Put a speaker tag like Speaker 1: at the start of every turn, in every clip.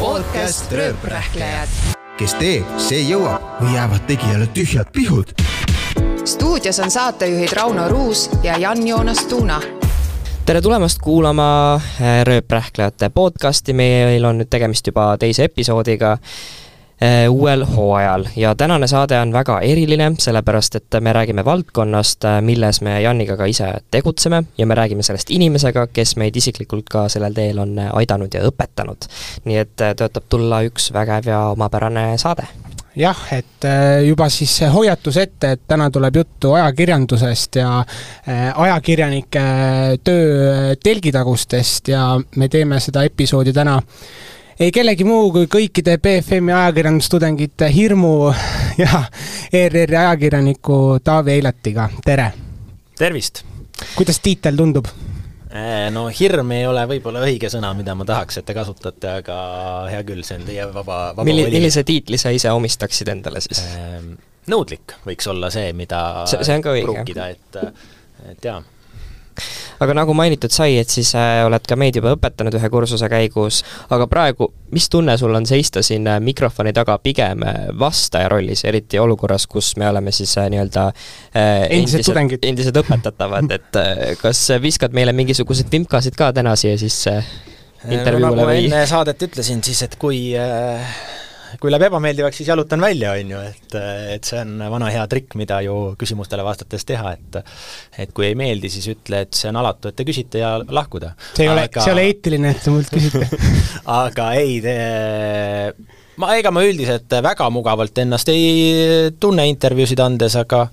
Speaker 1: podcast Rööprähklejad.
Speaker 2: kes teeb, see jõuab või jäävad tegijale tühjad pihud.
Speaker 1: stuudios on saatejuhid Rauno Ruus ja Jan-Joonas Tuuna.
Speaker 3: tere tulemast kuulama äh, Rööprähklejate podcasti, meil on nüüd tegemist juba teise episoodiga uuel hooajal ja tänane saade on väga eriline, sellepärast et me räägime valdkonnast, milles me Janiga ka ise tegutseme ja me räägime sellest inimesega, kes meid isiklikult ka sellel teel on aidanud ja õpetanud. nii et tõotab tulla üks vägev ja omapärane saade
Speaker 4: jah, et juba siis hoiatus ette, et täna tuleb juttu ajakirjandusest ja ajakirjanike töö telgitagustest ja me teeme seda episoodi täna ei kellegi muu kui kõikide BFM-i ajakirjandustudengite hirmu ja ERR-i ajakirjaniku Taavi Eilatiga, tere!
Speaker 5: tervist!
Speaker 4: kuidas tiitel tundub?
Speaker 5: No hirm ei ole võib-olla õige sõna, mida ma tahaks, et te kasutate, aga hea küll, see on teie vaba, vaba
Speaker 3: Milli, millise tiitli sa ise omistaksid endale siis?
Speaker 5: Nõudlik võiks olla see, mida
Speaker 3: see, see on ka õige.
Speaker 5: pruukida, et, et jaa
Speaker 3: aga nagu mainitud sai, et siis äh, oled ka meid juba õpetanud ühe kursuse käigus, aga praegu, mis tunne sul on seista siin äh, mikrofoni taga pigem äh, vastaja rollis, eriti olukorras, kus me oleme siis nii-öelda
Speaker 4: endised tudengid,
Speaker 3: endised õpetatavad, et kas viskad meile mingisuguseid vimkasid ka täna siia sisse intervjuule
Speaker 5: nagu
Speaker 3: või?
Speaker 5: enne saadet ütlesin siis, et kui äh, kui läheb ebameeldivaks, siis jalutan välja, on ju, et, et see on vana hea trikk, mida ju küsimustele vastates teha, et et kui ei meeldi, siis ütle, et see on alatu, et te küsite ja lahkuda.
Speaker 4: see ei ole aga..., see ei ole eetiline, et te mult küsite
Speaker 5: aga ei, te ma, ega ma üldiselt väga mugavalt ennast ei tunne intervjuusid andes, aga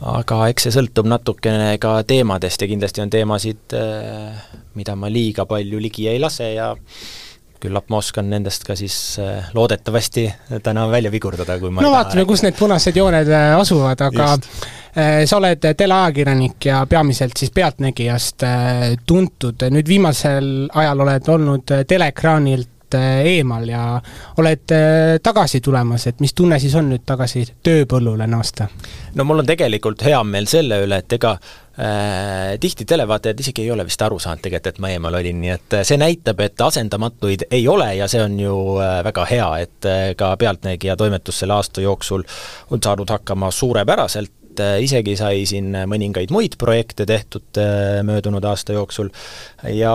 Speaker 5: aga eks see sõltub natukene ka teemadest ja kindlasti on teemasid, mida ma liiga palju ligi ei lase ja küllap ma oskan nendest ka siis loodetavasti täna välja vigurdada, kui ma
Speaker 4: no vaatame, kus need punased jooned äh, asuvad, aga Just. sa oled teleajakirjanik ja peamiselt siis Pealtnägijast äh, tuntud, nüüd viimasel ajal oled olnud teleekraanilt eemal ja oled tagasi tulemas, et mis tunne siis on nüüd tagasi tööpõllule naasta?
Speaker 5: no mul on tegelikult hea meel selle üle, et ega äh, tihti televaatajad isegi ei ole vist aru saanud tegelikult, et ma eemal olin, nii et see näitab, et asendamatuid ei ole ja see on ju äh, väga hea, et äh, ka Pealtnägija toimetus selle aasta jooksul on saanud hakkama suurepäraselt, isegi sai siin mõningaid muid projekte tehtud möödunud aasta jooksul. Ja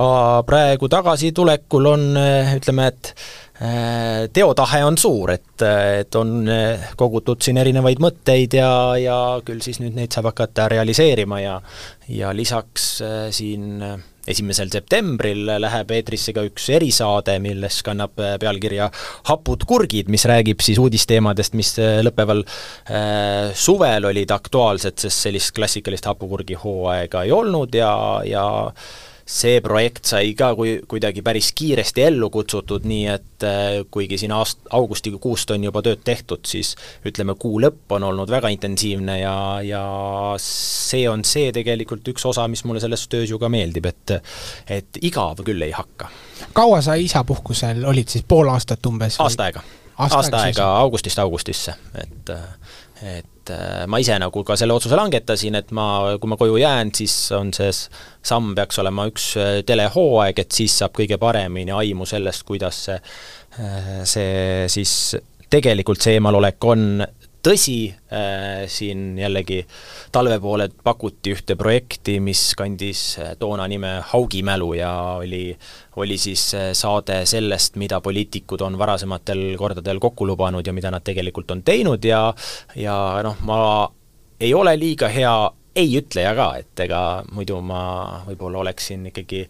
Speaker 5: praegu tagasitulekul on, ütleme, et teotahe on suur, et, et on kogutud siin erinevaid mõtteid ja, ja küll siis nüüd neid saab hakata realiseerima ja ja lisaks siin esimesel septembril läheb eetrisse ka üks erisaade, milles kannab pealkirja Hapud kurgid, mis räägib siis uudisteemadest, mis lõppeval äh, suvel olid aktuaalsed, sest sellist klassikalist hapukurgi hooaega ei olnud ja, ja see projekt sai ka kui, kuidagi päris kiiresti ellu kutsutud, nii et äh, kuigi siin aast-, augustikuust on juba tööd tehtud, siis ütleme, kuu lõpp on olnud väga intensiivne ja, ja see on see tegelikult üks osa, mis mulle selles töös ju ka meeldib, et et igav küll ei hakka.
Speaker 4: kaua sa isapuhkusel olid siis, pool aastat umbes?
Speaker 5: aasta aega. aasta, aasta aega augustist augustisse, et et ma ise nagu ka selle otsuse langetasin, et ma, kui ma koju jään, siis on see samm peaks olema üks telehooaeg, et siis saab kõige paremini aimu sellest, kuidas see, see siis tegelikult see eemalolek on tõsi äh,, siin jällegi talve poole pakuti ühte projekti, mis kandis toona nime Haugimälu ja oli, oli siis saade sellest, mida poliitikud on varasematel kordadel kokku lubanud ja mida nad tegelikult on teinud ja ja noh, ma ei ole liiga hea ei-ütleja ka, et ega muidu ma võib-olla oleksin ikkagi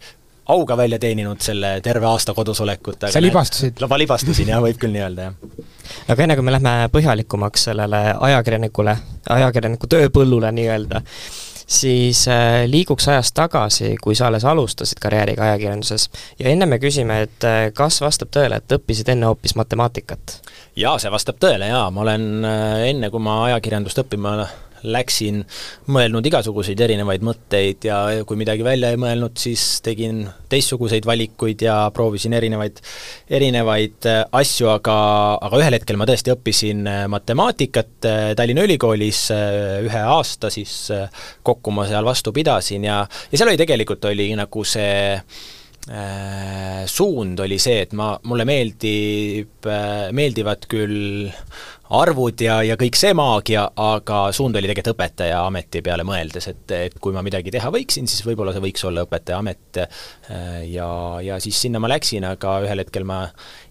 Speaker 5: auga välja teeninud selle terve aasta kodus olekut.
Speaker 4: sa libastusid?
Speaker 5: ma libastusin jah, võib küll nii öelda, jah.
Speaker 3: aga enne, kui me lähme põhjalikumaks sellele ajakirjanikule, ajakirjaniku tööpõllule nii-öelda, siis äh, liiguks ajas tagasi, kui sa alles alustasid karjääriga ajakirjanduses ja enne me küsime, et äh, kas vastab tõele, et õppisid enne hoopis matemaatikat?
Speaker 5: jaa, see vastab tõele jaa, ma olen äh, enne, kui ma ajakirjandust õppima läksin, mõelnud igasuguseid erinevaid mõtteid ja kui midagi välja ei mõelnud, siis tegin teistsuguseid valikuid ja proovisin erinevaid, erinevaid asju, aga, aga ühel hetkel ma tõesti õppisin matemaatikat Tallinna Ülikoolis ühe aasta siis kokku ma seal vastu pidasin ja, ja seal oli tegelikult, oli nagu see äh, suund oli see, et ma, mulle meeldib äh,, meeldivad küll arvud ja, ja kõik see maagia, aga suund oli tegelikult õpetaja ameti peale mõeldes, et, et kui ma midagi teha võiksin, siis võib-olla see võiks olla õpetaja amet. Ja, ja siis sinna ma läksin, aga ühel hetkel ma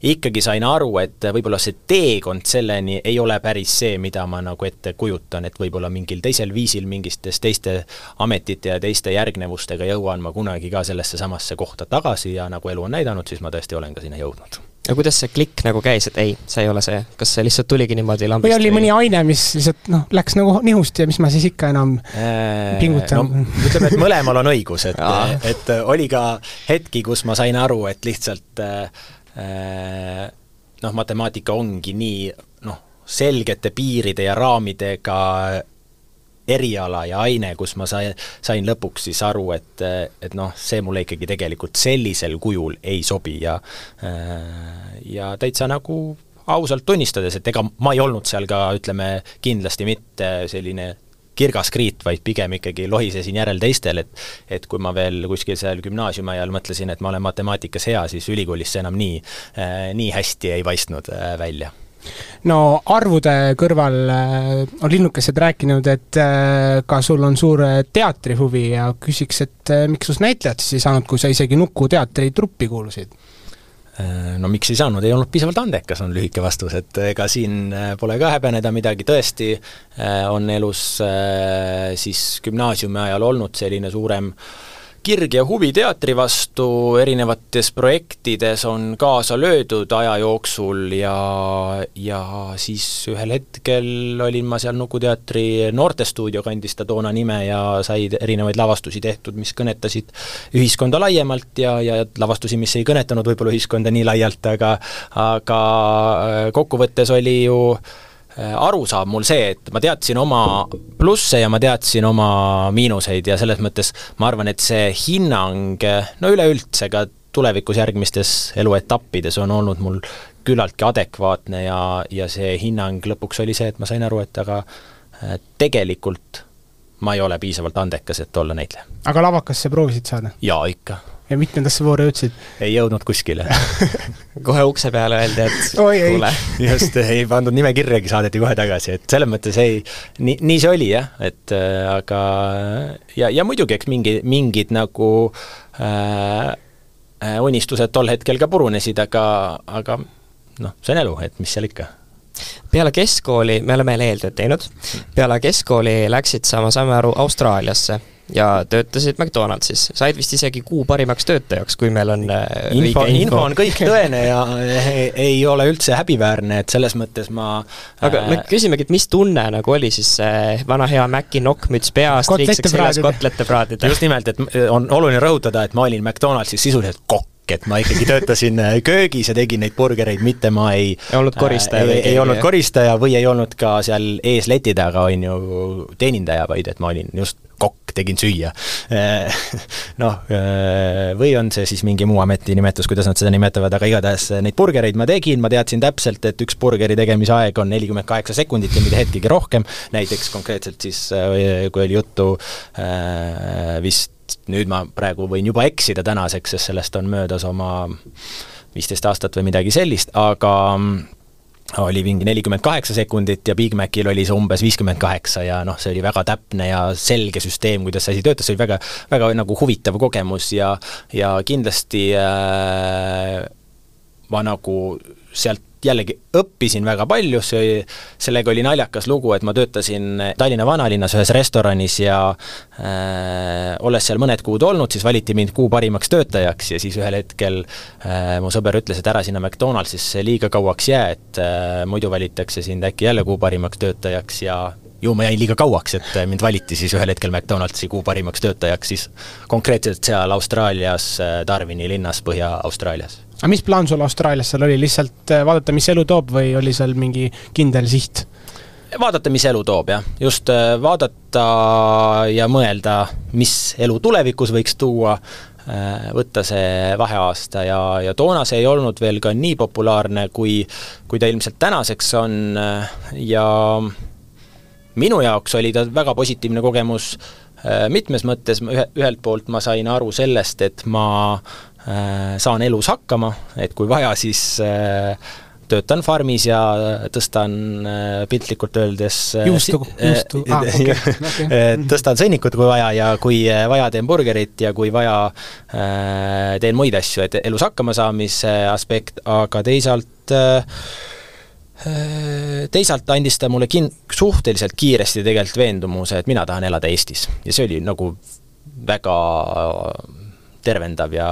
Speaker 5: ikkagi sain aru, et võib-olla see teekond selleni ei ole päris see, mida ma nagu ette kujutan, et võib-olla mingil teisel viisil, mingites teiste ametite ja teiste järgnevustega jõuan ma kunagi ka sellesse samasse kohta tagasi ja nagu elu on näidanud, siis ma tõesti olen ka sinna jõudnud
Speaker 3: ja kuidas see klikk nagu käis, et ei, see ei ole see, kas see lihtsalt tuligi niimoodi lambist
Speaker 4: või oli mõni aine, mis lihtsalt noh, läks nagu nihust ja mis ma siis ikka enam äh, pingutan
Speaker 5: no,? ütleme, et mõlemal on õigus, et et oli ka hetki, kus ma sain aru, et lihtsalt äh, äh, noh, matemaatika ongi nii noh, selgete piiride ja raamidega eriala ja aine, kus ma sain, sain lõpuks siis aru, et, et noh, see mulle ikkagi tegelikult sellisel kujul ei sobi ja ja täitsa nagu ausalt tunnistades, et ega ma ei olnud seal ka ütleme, kindlasti mitte selline kirgas kriit, vaid pigem ikkagi lohisesin järel teistel, et et kui ma veel kuskil seal gümnaasiumi ajal mõtlesin, et ma olen matemaatikas hea, siis ülikoolis see enam nii, nii hästi ei paistnud välja
Speaker 4: no arvude kõrval äh, on linnukesed rääkinud, et äh, ka sul on suur äh, teatrihuvi ja küsiks, et miks sinust näitlejat siis ei saanud, kui sa isegi Nuku teatritruppi kuulusid?
Speaker 5: No miks ei saanud, ei olnud piisavalt andekas, on lühike vastus, et ega siin pole ka häbeneda midagi, tõesti on elus siis gümnaasiumi ajal olnud selline suurem äh, kirg ja huvi teatri vastu erinevates projektides on kaasa löödud aja jooksul ja, ja siis ühel hetkel olin ma seal Nuku teatri noortestuudio, kandis ta toona nime ja sai erinevaid lavastusi tehtud, mis kõnetasid ühiskonda laiemalt ja, ja lavastusi, mis ei kõnetanud võib-olla ühiskonda nii laialt, aga aga kokkuvõttes oli ju äh, Äh, arusaam mul see, et ma teadsin oma plusse ja ma teadsin oma miinuseid ja selles mõttes ma arvan, et see hinnang, no üleüldse ka tulevikus järgmistes eluetappides on olnud mul küllaltki adekvaatne ja, ja see hinnang lõpuks oli see, et ma sain aru, et aga äh, tegelikult ma ei ole piisavalt andekas, et olla näitleja.
Speaker 4: aga lavakasse proovisid saada?
Speaker 5: jaa, ikka
Speaker 4: ja mitmendasse vooru jõudsid?
Speaker 5: ei jõudnud kuskile.
Speaker 3: Kohe ukse peale öeldi, et
Speaker 4: Oi,
Speaker 3: tule.
Speaker 5: just, ei pandud nimekirjagi, saadeti kohe tagasi, et selles mõttes ei, nii, nii see oli jah, et äh, aga ja, ja muidugi, eks mingi, mingid nagu äh, äh, unistused tol hetkel ka purunesid, aga, aga noh, see on elu, et mis seal ikka.
Speaker 3: Peale keskkooli, me oleme eeltööd teinud, peale keskkooli läksid sa, ma saame aru, Austraaliasse ja töötasid McDonaldsis, said vist isegi kuu parimaks töötajaks, kui meil on äh,
Speaker 5: info, info. info on kõik tõene ja ei, ole üldse häbiväärne, et selles mõttes ma
Speaker 3: aga äh, me küsimegi, et mis tunne nagu oli siis see vana hea Maci nokkmüts peas, triikseks seljas kotlette praadida?
Speaker 5: just nimelt, et on oluline rõhutada, et ma olin McDonaldsis sisuliselt kokk et ma ikkagi töötasin äh, köögis ja tegin neid burgereid, mitte ma ei
Speaker 3: ei olnud koristaja
Speaker 5: äh, ei, ei olnud koristaja või ei olnud ka seal ees leti taga, on ju, teenindaja, vaid et ma olin just tegin süüa. Eh, noh, eh, või on see siis mingi muu ametinimetus, kuidas nad seda nimetavad, aga igatahes neid burgereid ma tegin, ma teadsin täpselt, et üks burgeri tegemise aeg on nelikümmend kaheksa sekundit ja mitte hetkegi rohkem, näiteks konkreetselt siis, eh, kui oli juttu vist nüüd ma praegu võin juba eksida tänaseks, sest sellest on möödas oma viisteist aastat või midagi sellist, aga oli mingi nelikümmend kaheksa sekundit ja Big Macil oli see umbes viiskümmend kaheksa ja noh, see oli väga täpne ja selge süsteem, kuidas see asi töötas, see oli väga, väga nagu huvitav kogemus ja ja kindlasti äh, ma nagu sealt jällegi õppisin väga palju, see, sellega oli naljakas lugu, et ma töötasin Tallinna vanalinnas ühes restoranis ja äh, olles seal mõned kuud olnud, siis valiti mind kuu parimaks töötajaks ja siis ühel hetkel äh, mu sõber ütles, et ära sinna McDonaldsisse liiga kauaks jää, et äh, muidu valitakse sind äkki jälle kuu parimaks töötajaks ja ju ma jäin liiga kauaks, et mind valiti siis ühel hetkel McDonaldsi kuu parimaks töötajaks siis konkreetselt seal Austraalias, äh, Darwini linnas Põhja-Austraalias
Speaker 4: aga mis plaan sul Austraalias seal oli, lihtsalt äh, vaadata, mis elu toob või oli seal mingi kindel siht?
Speaker 5: vaadata, mis elu toob, jah. just äh, vaadata ja mõelda, mis elu tulevikus võiks tuua, äh, võtta see vaheaasta ja, ja toona see ei olnud veel ka nii populaarne, kui, kui ta ilmselt tänaseks on ja minu jaoks oli ta väga positiivne kogemus mitmes mõttes, ühe, ühelt poolt ma sain aru sellest, et ma saan elus hakkama, et kui vaja, siis töötan farmis ja tõstan piltlikult öeldes
Speaker 4: juustu, juustu, aa, okei, okei.
Speaker 5: tõstan sõnnikut, kui vaja, ja kui vaja, teen burgerit ja kui vaja, teen muid asju, et elus hakkama saamise aspekt, aga teisalt teisalt andis ta mulle kin-, suhteliselt kiiresti tegelikult veendumuse, et mina tahan elada Eestis. Ja see oli nagu väga tervendav ja,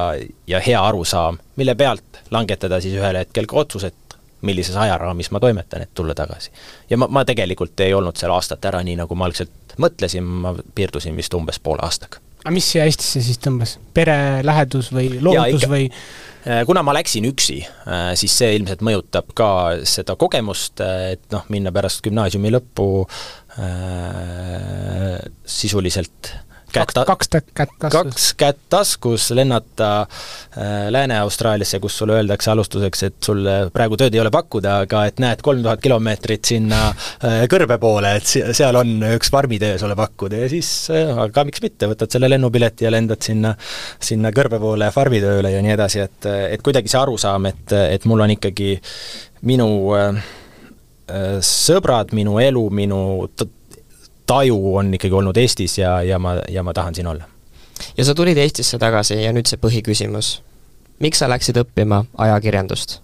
Speaker 5: ja hea arusaam, mille pealt langetada siis ühel hetkel ka otsus, et millises ajaraamis ma toimetan, et tulla tagasi. ja ma, ma tegelikult ei olnud seal aastat ära, nii nagu ma algselt mõtlesin, ma piirdusin vist umbes poole aastaga.
Speaker 4: aga mis siia Eestisse siis tõmbas, pere lähedus või loodus või?
Speaker 5: Äh, kuna ma läksin üksi, äh, siis see ilmselt mõjutab ka seda kogemust, äh, et noh, minna pärast gümnaasiumi lõppu äh, sisuliselt
Speaker 4: kaks, kaks kätt taskus.
Speaker 5: kaks kätt taskus, lennata äh, Lääne-Austraaliasse, kus sulle öeldakse alustuseks, et sul praegu tööd ei ole pakkuda, aga et näed, kolm tuhat kilomeetrit sinna äh, kõrbe poole, et seal on üks farmitöö sulle pakkuda ja siis äh,, aga miks mitte, võtad selle lennupileti ja lendad sinna, sinna kõrbe poole farmitööle ja nii edasi, et, et kuidagi see arusaam, et, et mul on ikkagi minu sõbrad, minu elu, minu taju on ikkagi olnud Eestis ja, ja ma, ja ma tahan siin olla.
Speaker 3: ja sa tulid Eestisse tagasi ja nüüd see põhiküsimus. miks sa läksid õppima ajakirjandust?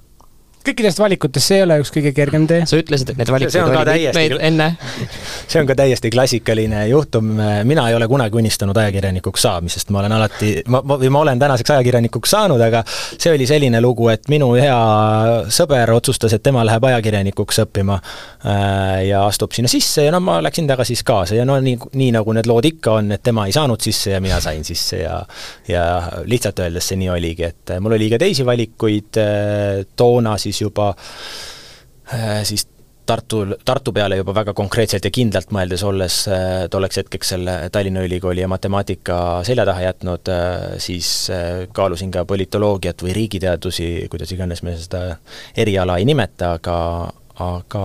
Speaker 4: Kõikidest valikutest see ei ole üks kõige kergem tee.
Speaker 3: sa ütlesid, et need valikud olid mitmeid enne.
Speaker 5: See on ka täiesti klassikaline juhtum, mina ei ole kunagi unistanud ajakirjanikuks saamisest, ma olen alati, ma, ma, või ma olen tänaseks ajakirjanikuks saanud, aga see oli selline lugu, et minu hea sõber otsustas, et tema läheb ajakirjanikuks õppima äh, ja astub sinna sisse ja no ma läksin temaga siis kaasa. Ja no nii, nii nagu need lood ikka on, et tema ei saanud sisse ja mina sain sisse ja ja lihtsalt öeldes see nii oligi, et mul oli ka teisi valikuid äh, toona siis siis juba äh, siis Tartu, Tartu peale juba väga konkreetselt ja kindlalt mõeldes, olles äh, tolleks hetkeks selle Tallinna Ülikooli ja matemaatika selja taha jätnud, äh, siis kaalusin ka politoloogiat või riigiteadusi, kuidas iganes me seda eriala ei nimeta, aga aga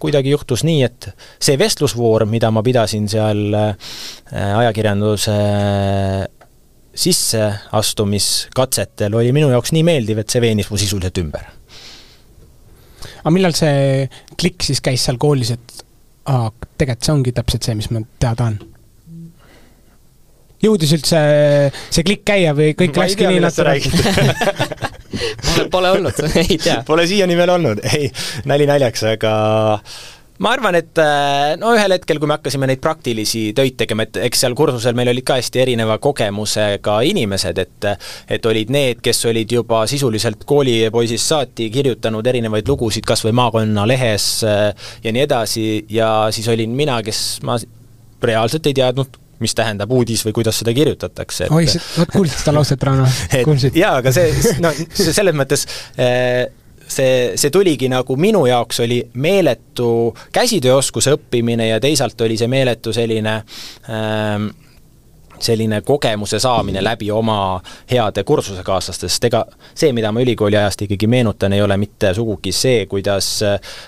Speaker 5: kuidagi juhtus nii, et see vestlusvoor, mida ma pidasin seal ajakirjanduse sisseastumiskatsetel, oli minu jaoks nii meeldiv, et see veenis mu sisuliselt ümber
Speaker 4: aga millal see klikk siis käis seal koolis, et aa, tegelikult see ongi täpselt see, mis ma teha tahan? jõudis üldse see klikk käia või kõik
Speaker 5: ma
Speaker 4: läkski nii
Speaker 5: natuke
Speaker 3: Pole, pole olnud ei tea.
Speaker 5: Pole siiani veel olnud, ei, nali naljaks, aga ma arvan, et äh, no ühel hetkel, kui me hakkasime neid praktilisi töid tegema, et eks seal kursusel meil olid ka hästi erineva kogemusega inimesed, et et olid need, kes olid juba sisuliselt koolipoisist saati kirjutanud erinevaid lugusid kas või maakonnalehes äh, ja nii edasi, ja siis olin mina, kes ma reaalselt ei teadnud, mis tähendab uudis või kuidas seda kirjutatakse et....
Speaker 4: oi, vot kuulsid seda lauset, Rauno?
Speaker 5: jaa, aga see, no selles mõttes äh, see, see tuligi nagu minu jaoks oli meeletu käsitööoskuse õppimine ja teisalt oli see meeletu selline ähm, selline kogemuse saamine läbi oma heade kursusekaaslaste, sest ega see, mida ma ülikooli ajast ikkagi meenutan, ei ole mitte sugugi see, kuidas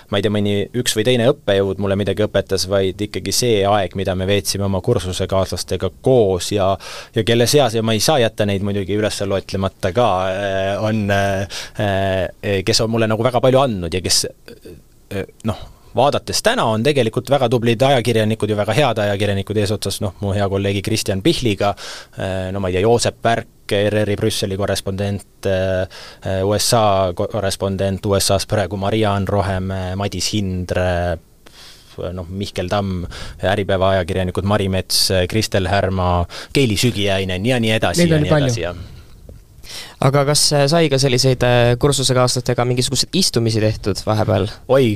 Speaker 5: ma ei tea, mõni üks või teine õppejõud mulle midagi õpetas, vaid ikkagi see aeg, mida me veetsime oma kursusekaaslastega koos ja ja kelle seas, ja ma ei saa jätta neid muidugi üles loetlemata ka, äh, on, äh, kes on mulle nagu väga palju andnud ja kes äh, noh, vaadates täna on tegelikult väga tublid ajakirjanikud ja väga head ajakirjanikud eesotsas noh, mu hea kolleegi Kristjan Pihliga, no ma ei tea, Joosep Värk, ERR-i Brüsseli korrespondent, USA korrespondent USA-s praegu Mariann Rohemäe, Madis Hindre, noh, Mihkel Tamm, Äripäeva ajakirjanikud Mari Mets, Kristel Härma, Keili Sügiäinen ja nii edasi
Speaker 4: Neid
Speaker 5: ja nii edasi ja
Speaker 3: aga kas äh, sai ka selliseid äh, kursusekaaslastega mingisuguseid istumisi tehtud vahepeal?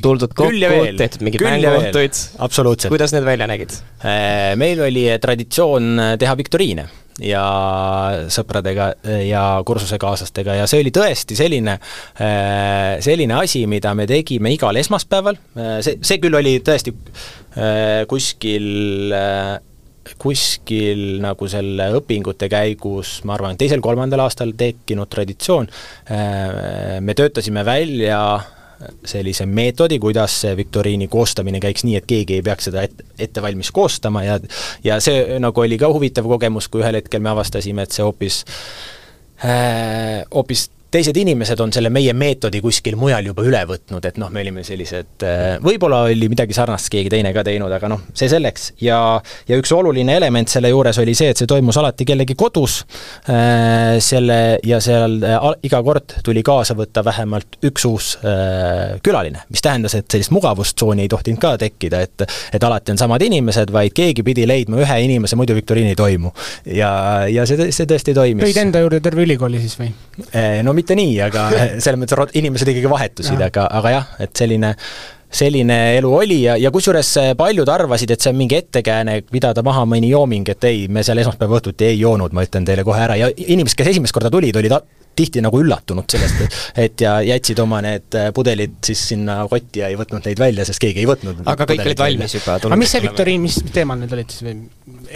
Speaker 3: tuldud kokku, tehtud mingeid mänguõhtuid?
Speaker 5: absoluutselt.
Speaker 3: kuidas need välja nägid?
Speaker 5: Äh, meil oli traditsioon teha viktoriine ja sõpradega ja kursusekaaslastega ja see oli tõesti selline, selline asi, mida me tegime igal esmaspäeval, see, see küll oli tõesti kuskil kuskil nagu selle õpingute käigus, ma arvan, teisel-kolmandal aastal tekkinud traditsioon, äh, me töötasime välja sellise meetodi, kuidas see viktoriini koostamine käiks nii, et keegi ei peaks seda ette, ette valmis koostama ja ja see nagu oli ka huvitav kogemus, kui ühel hetkel me avastasime, et see hoopis hoopis teised inimesed on selle meie meetodi kuskil mujal juba üle võtnud, et noh, me olime sellised, äh, võib-olla oli midagi sarnast keegi teine ka teinud, aga noh, see selleks. ja, ja üks oluline element selle juures oli see, et see toimus alati kellegi kodus, äh, selle ja seal äh, iga kord tuli kaasa võtta vähemalt üks uus külaline, mis tähendas, et sellist mugavustsooni ei tohtinud ka tekkida, et et alati on samad inimesed, vaid keegi pidi leidma ühe inimese, muidu viktoriin ei toimu. ja, ja see, see tõesti toimis.
Speaker 4: tõid enda juurde terve ülikooli siis või?
Speaker 5: no mitte mitte nii, aga selles mõttes inimesed ikkagi vahetusid, aga, aga jah, et selline selline elu oli ja, ja kusjuures paljud arvasid, et see on mingi ettekääne pidada maha mõni jooming, et ei, me seal esmaspäeva õhtuti ei joonud, ma ütlen teile kohe ära ja inimesed, kes esimest korda tulid, olid tihti nagu üllatunud sellest, et, et ja jätsid oma need pudelid siis sinna kotti ja ei võtnud neid välja, sest keegi ei võtnud.
Speaker 3: aga kõik olid valmis juba?
Speaker 4: aga mis see viktoriin, mis teemal need olid siis või?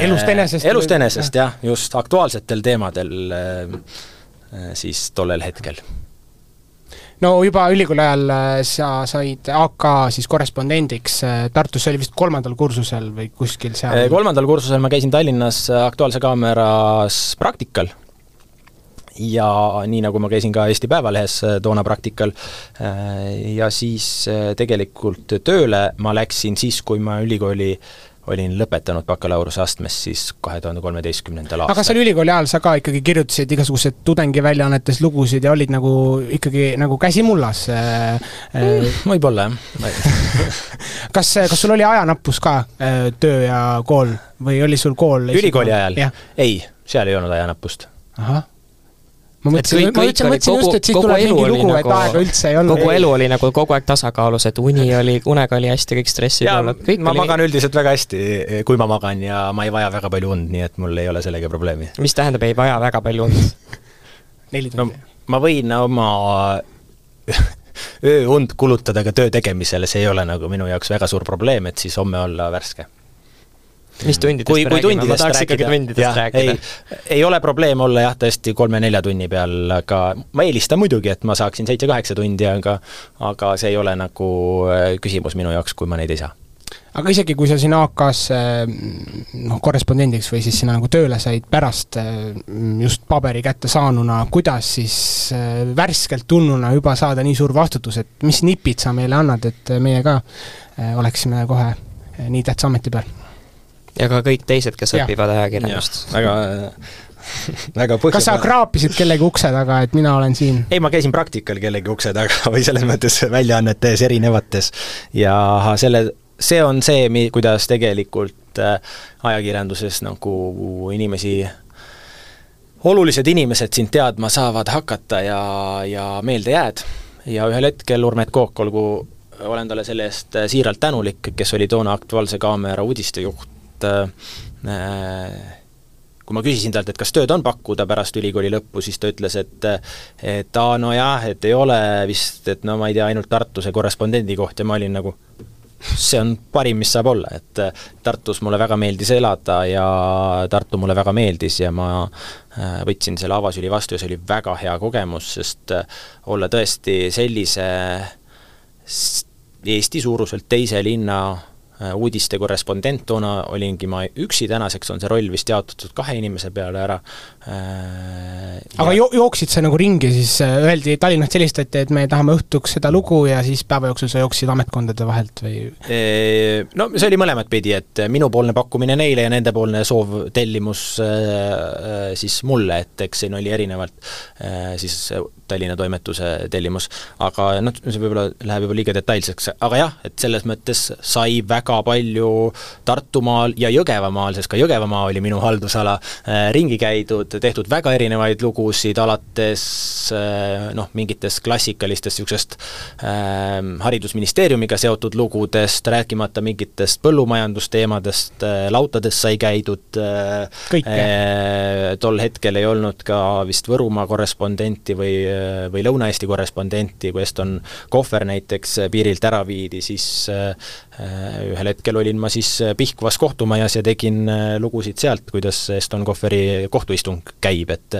Speaker 4: elust enesest?
Speaker 5: elust enesest jah, just aktuaalsetel teemadel äh, Äh, siis tollel hetkel
Speaker 4: no juba ülikooli ajal äh, sa said AK siis korrespondendiks, äh, Tartus oli vist kolmandal kursusel või kuskil seal?
Speaker 5: kolmandal kursusel ma käisin Tallinnas Aktuaalse Kaameras praktikal ja nii, nagu ma käisin ka Eesti Päevalehes toona praktikal, ja siis tegelikult tööle ma läksin siis, kui ma ülikooli olin lõpetanud bakalaureuseastmes siis kahe tuhande kolmeteistkümnendal aastal.
Speaker 4: aga seal ülikooli ajal sa ka ikkagi kirjutasid igasuguseid tudengiväljaannetes lugusid ja olid nagu ikkagi nagu käsi mullas äh,
Speaker 5: mm,? võib-olla, jah
Speaker 4: kas, kas sul oli ajanappus ka, äh, töö ja kool, või oli sul kool
Speaker 5: ülikooli ajal? ei, seal ei olnud ajanappust.
Speaker 4: ahah ma mõtlesin, ma mõtlesin, mõtlesin just, et siit tuleb mingi lugu, et nagu, aega üldse ei olnud.
Speaker 3: kogu elu oli nagu kogu aeg tasakaalus, et uni oli, unega oli hästi, kõik stressid olnud, kõik
Speaker 5: ma
Speaker 3: oli...
Speaker 5: magan üldiselt väga hästi, kui ma magan ja ma ei vaja väga palju und, nii et mul ei ole sellega probleemi.
Speaker 3: mis tähendab, ei vaja väga palju und?
Speaker 4: neli tundi no,?
Speaker 5: ma võin oma ööund kulutada ka töö tegemisele, see ei ole nagu minu jaoks väga suur probleem, et siis homme olla värske
Speaker 3: mis tundidest
Speaker 5: kui, räägime,
Speaker 3: ma tahaks ikkagi tundidest ja, rääkida.
Speaker 5: ei ole probleem olla jah, tõesti kolme-nelja tunni peal, aga ma eelistan muidugi, et ma saaksin seitse-kaheksa tundi, aga aga see ei ole nagu äh, küsimus minu jaoks, kui ma neid ei saa
Speaker 4: aga isegi, kui sa sinna AK-sse noh, korrespondendiks või siis sinna nagu tööle said pärast äh, just paberi kätte saanuna, kuidas siis äh, värskelt tulnuna juba saada nii suur vastutus, et mis nipid sa meile annad, et meie ka oleksime kohe nii tähtsa ameti peal?
Speaker 3: Ja ka kõik teised, kes ja. õpivad ajakirjandust.
Speaker 5: väga väga põhjus.
Speaker 4: kas sa kraapisid kellegi ukse taga, et mina olen siin?
Speaker 5: ei, ma käisin praktikal kellegi ukse taga või selles mõttes väljaannetes erinevates ja selle, see on see, mi-, kuidas tegelikult äh, ajakirjanduses nagu inimesi olulised inimesed sind teadma saavad hakata ja, ja meelde jääd. ja ühel hetkel Urmet Kook, olgu, olen talle selle eest siiralt tänulik, kes oli toona Aktuaalse Kaamera uudistejuht, et äh, kui ma küsisin talt, et kas tööd on pakkuda pärast ülikooli lõppu, siis ta ütles, et et aa, nojah, et ei ole vist, et no ma ei tea, ainult Tartu see korrespondendi koht ja ma olin nagu see on parim, mis saab olla, et Tartus mulle väga meeldis elada ja Tartu mulle väga meeldis ja ma äh, võtsin selle avasüli vastu ja see oli väga hea kogemus, sest olla tõesti sellise Eesti suuruselt teise linna Äh, uudiste korrespondent, toona olingi ma üksi, tänaseks on see roll vist jaotatud kahe inimese peale ära.
Speaker 4: Äh, aga jo-, jooksid sa nagu ringi siis, äh, öeldi, Tallinnast helistati, et me tahame õhtuks seda lugu ja siis päeva jooksul sa jooksid ametkondade vahelt või?
Speaker 5: No see oli mõlemat pidi, et minupoolne pakkumine neile ja nendepoolne soov, tellimus siis mulle, et eks siin oli erinevalt siis Tallinna toimetuse tellimus, aga noh, see võib-olla läheb juba liiga detailseks, aga jah, et selles mõttes sai väga palju Tartumaal ja Jõgevamaal, sest ka Jõgevamaa oli minu haldusala, äh, ringi käidud, tehtud väga erinevaid lugusid, alates äh, noh, mingitest klassikalistest niisugusest äh, haridusministeeriumiga seotud lugudest, rääkimata mingitest põllumajandusteemadest äh,, lautades sai käidud äh,, tol hetkel ei olnud ka vist Võrumaa korrespondenti või või Lõuna-Eesti korrespondenti, kui Eston Kohver näiteks piirilt ära viidi, siis ühel hetkel olin ma siis Pihkvas kohtumajas ja tegin lugusid sealt, kuidas Eston Kohveri kohtuistung käib, et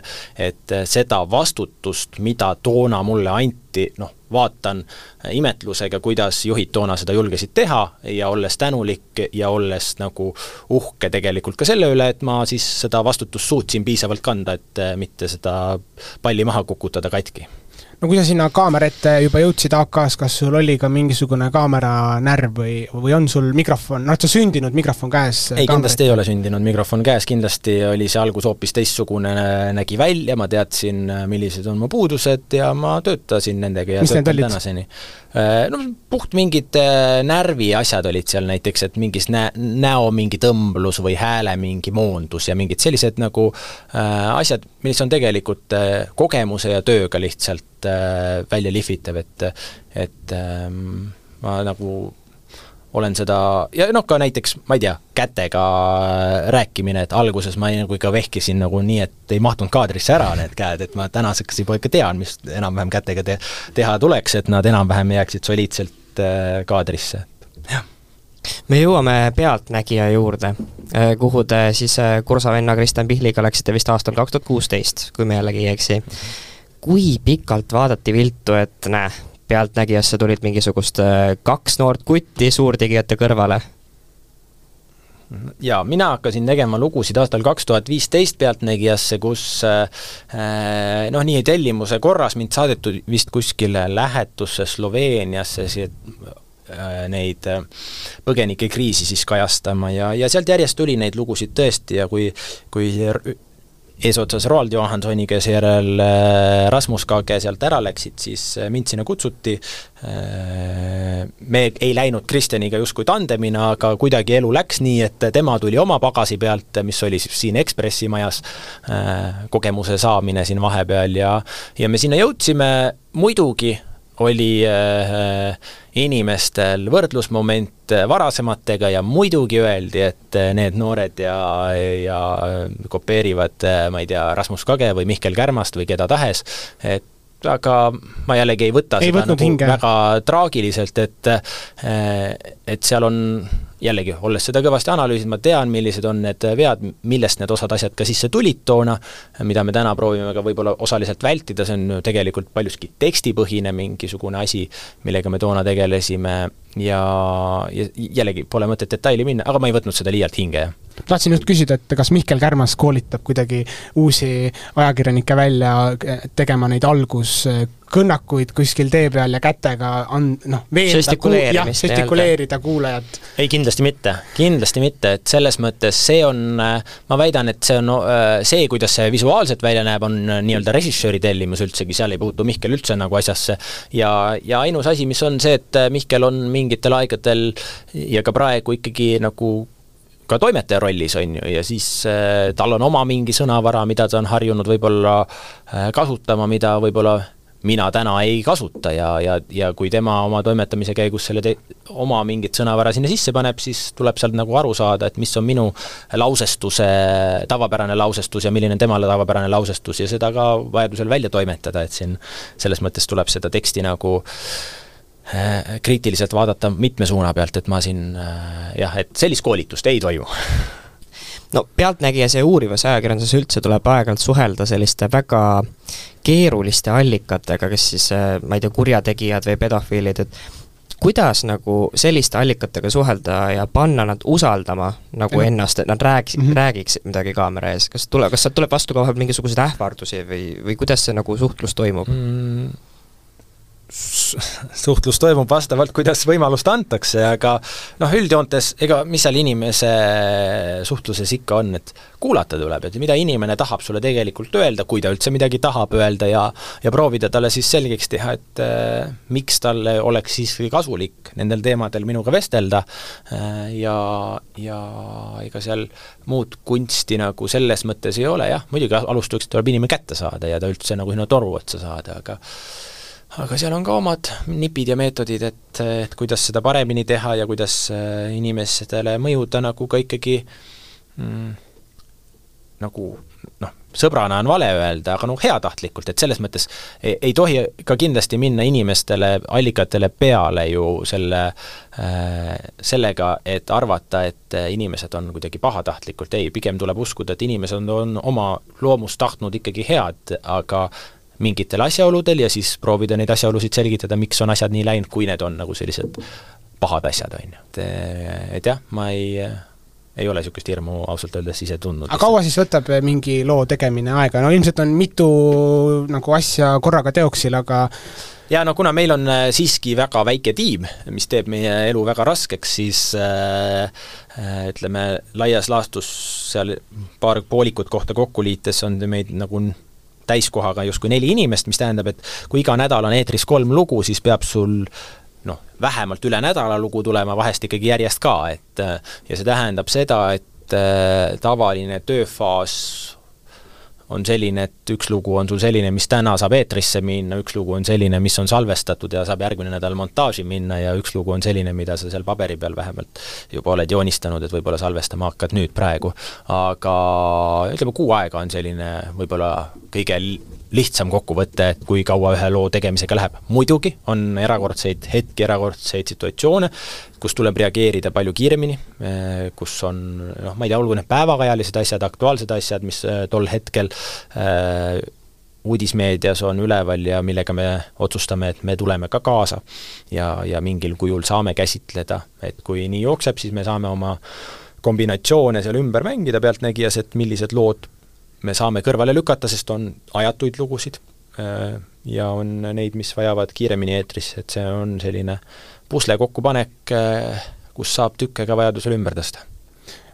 Speaker 5: et seda vastutust, mida toona mulle anti, noh, vaatan imetlusega, kuidas juhid toona seda julgesid teha ja olles tänulik ja olles nagu uhke tegelikult ka selle üle, et ma siis seda vastutust suutsin piisavalt kanda, et mitte seda palli maha kukutada katki
Speaker 4: no kui sa sinna kaamera ette juba jõudsid AK-s, kas sul oli ka mingisugune kaameranärv või, või on sul mikrofon, noh, sa sündinud mikrofon käes?
Speaker 5: ei, kindlasti ei ole sündinud mikrofon käes, kindlasti oli see algus hoopis teistsugune, nägi välja, ma teadsin, millised on mu puudused ja ma töötasin nendega ja
Speaker 4: Mis
Speaker 5: töötan tänaseni. Äh, no puht mingid äh, närviasjad olid seal näiteks, et mingis nä-, näo mingi tõmblus või hääle mingi moondus ja mingid sellised nagu äh, asjad, mis on tegelikult kogemuse ja tööga lihtsalt välja lihvitav, et et ähm, ma nagu olen seda, ja noh, ka näiteks, ma ei tea, kätega rääkimine, et alguses ma nagu ikka vehkisin nagu nii, et ei mahtunud kaadrisse ära need käed, et ma tänaseks juba ikka tean, mis enam-vähem kätega te-, teha tuleks, et nad enam-vähem jääksid soliidselt äh, kaadrisse, jah
Speaker 3: me jõuame Pealtnägija juurde, äh, kuhu te siis äh, kursavenna Kristjan Pihliga läksite vist aastal kaks tuhat kuusteist, kui ma jällegi ei eksi. kui pikalt vaadati viltu, et näe, Pealtnägijasse tulid mingisugust äh, kaks noort kutti suurtegijate kõrvale?
Speaker 5: jaa, mina hakkasin tegema lugusid aastal kaks tuhat viisteist Pealtnägijasse, kus äh, äh, noh, nii tellimuse korras mind saadeti vist kuskile lähetusse Sloveeniasse, neid põgenikekriisi siis kajastama ja, ja sealt järjest tuli neid lugusid tõesti ja kui, kui eesotsas Roald Johansoniga ja seejärel äh, Rasmus Kage sealt ära läksid, siis äh, mind sinna kutsuti, äh, me ei läinud Kristjaniga justkui tandemina, aga kuidagi elu läks nii, et tema tuli oma pagasi pealt, mis oli siis siin Ekspressi majas, kogemuse saamine siin vahepeal ja ja me sinna jõudsime, muidugi oli äh, inimestel võrdlusmoment varasematega ja muidugi öeldi, et need noored ja, ja kopeerivad, ma ei tea, Rasmus Kage või Mihkel Kärmast või keda tahes, et aga ma jällegi ei võta
Speaker 4: ei
Speaker 5: seda nagu
Speaker 4: hinge.
Speaker 5: väga traagiliselt, et et seal on jällegi, olles seda kõvasti analüüsinud, ma tean, millised on need vead, millest need osad asjad ka sisse tulid toona, mida me täna proovime ka võib-olla osaliselt vältida, see on ju tegelikult paljuski tekstipõhine mingisugune asi, millega me toona tegelesime ja, ja jällegi, pole mõtet detaili minna, aga ma ei võtnud seda liialt hinge, jah
Speaker 4: tahtsin just küsida, et kas Mihkel Kärmas koolitab kuidagi uusi ajakirjanikke välja tegema neid alguskõnnakuid kuskil tee peal ja kätega on noh, veenda, jah, žestikuleerida kuulajat?
Speaker 5: ei, kindlasti mitte, kindlasti mitte, et selles mõttes see on, ma väidan, et see on see, kuidas see visuaalselt välja näeb, on nii-öelda režissööri tellimus üldsegi, seal ei puutu Mihkel üldse nagu asjasse. ja, ja ainus asi, mis on see, et Mihkel on mingitel aegadel ja ka praegu ikkagi nagu ka toimetaja rollis, on ju, ja siis äh, tal on oma mingi sõnavara, mida ta on harjunud võib-olla äh, kasutama, mida võib-olla mina täna ei kasuta ja, ja, ja kui tema oma toimetamise käigus selle te-, oma mingit sõnavara sinna sisse paneb, siis tuleb sealt nagu aru saada, et mis on minu lausestuse tavapärane lausestus ja milline on temale tavapärane lausestus ja seda ka vajadusel välja toimetada, et siin selles mõttes tuleb seda teksti nagu äh, kriitiliselt vaadata mitme suuna pealt, et ma siin äh, jah, et sellist koolitust ei toimu
Speaker 3: no Pealtnägijas ja uurivas ajakirjanduses üldse tuleb aeg-ajalt suhelda selliste väga keeruliste allikatega, kes siis äh, ma ei tea, kurjategijad või pedofiilid, et kuidas nagu selliste allikatega suhelda ja panna nad usaldama nagu ja. ennast, et nad räägiks mm, -hmm. räägiksid midagi kaamera ees, kas tule, kas sealt tuleb vastu ka vahel mingisuguseid ähvardusi või, või kuidas see nagu suhtlus toimub mm.?
Speaker 5: Suhtlus toimub vastavalt, kuidas võimalust antakse, aga noh, üldjoontes ega mis seal inimese suhtluses ikka on, et kuulata tuleb, et mida inimene tahab sulle tegelikult öelda, kui ta üldse midagi tahab öelda ja ja proovida talle siis selgeks teha, et äh, miks talle oleks siiski kasulik nendel teemadel minuga vestelda äh, ja, ja ega seal muud kunsti nagu selles mõttes ei ole, jah, muidugi alustuseks tuleb inimene kätte saada ja ta üldse nagu sinna toru otsa saada, aga aga seal on ka omad nipid ja meetodid, et, et kuidas seda paremini teha ja kuidas äh, inimestele mõjuda nagu ka ikkagi mm, nagu noh, sõbrana on vale öelda, aga noh, heatahtlikult, et selles mõttes ei, ei tohi ka kindlasti minna inimestele, allikatele peale ju selle äh,, sellega, et arvata, et inimesed on kuidagi pahatahtlikult, ei, pigem tuleb uskuda, et inimesed on oma loomust tahtnud ikkagi head, aga mingitel asjaoludel ja siis proovida neid asjaolusid selgitada, miks on asjad nii läinud, kui need on nagu sellised pahad asjad, on ju. et, et jah, ma ei ei ole niisugust hirmu ausalt öeldes ise tundnud.
Speaker 4: aga kaua siis võtab mingi loo tegemine aega, no ilmselt on mitu nagu asja korraga teoksil, aga
Speaker 5: ja no kuna meil on äh, siiski väga väike tiim, mis teeb meie elu väga raskeks, siis äh, ütleme, laias laastus seal paar poolikut kohta kokku liites on meid nagu täiskohaga justkui neli inimest, mis tähendab, et kui iga nädal on eetris kolm lugu, siis peab sul noh, vähemalt üle nädala lugu tulema, vahest ikkagi järjest ka, et ja see tähendab seda, et äh, tavaline tööfaas on selline, et üks lugu on sul selline, mis täna saab eetrisse minna, üks lugu on selline, mis on salvestatud ja saab järgmine nädal montaaži minna ja üks lugu on selline, mida sa seal paberi peal vähemalt juba oled joonistanud, et võib-olla salvestama hakkad nüüd praegu. aga ütleme, kuu aega on selline võib-olla kõige lihtsam kokkuvõte, et kui kaua ühe loo tegemisega läheb. muidugi on erakordseid hetki, erakordseid situatsioone, kus tuleb reageerida palju kiiremini, eh, kus on noh, ma ei tea, olgu need päevakajalised asjad, aktuaalsed asjad, mis eh, tol hetkel äh, uudismeedias on üleval ja millega me otsustame, et me tuleme ka kaasa ja, ja mingil kujul saame käsitleda, et kui nii jookseb, siis me saame oma kombinatsioone seal ümber mängida Pealtnägijas, et millised lood me saame kõrvale lükata, sest on ajatuid lugusid äh, ja on neid, mis vajavad kiiremini eetrisse, et see on selline pusle kokkupanek, äh, kus saab tükke ka vajadusel ümber tõsta.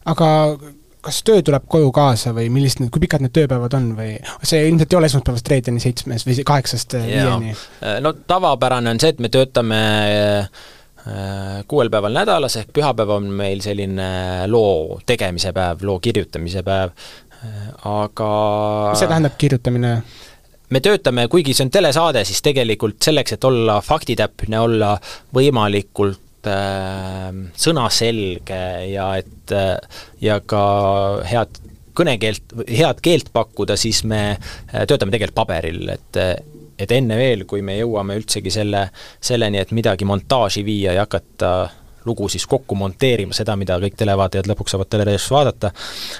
Speaker 4: aga kas töö tuleb koju kaasa või millised need, kui pikad need tööpäevad on või see ilmselt ei ole esmaspäevast reedeni seitsmes või kaheksast viieni?
Speaker 5: Äh, no tavapärane on see, et me töötame kuuel päeval nädalas, ehk pühapäev on meil selline loo tegemise päev, loo kirjutamise päev, aga
Speaker 4: mis see tähendab, kirjutamine?
Speaker 5: me töötame, kuigi see on telesaade, siis tegelikult selleks, et olla faktitäpne, olla võimalikult äh, sõnaselge ja et äh, ja ka head kõnekeelt, head keelt pakkuda, siis me äh, töötame tegelikult paberil, et et enne veel, kui me jõuame üldsegi selle, selleni, et midagi montaaži viia ja hakata lugu siis kokku monteerima, seda, mida kõik televaatajad lõpuks saavad telereos vaadata,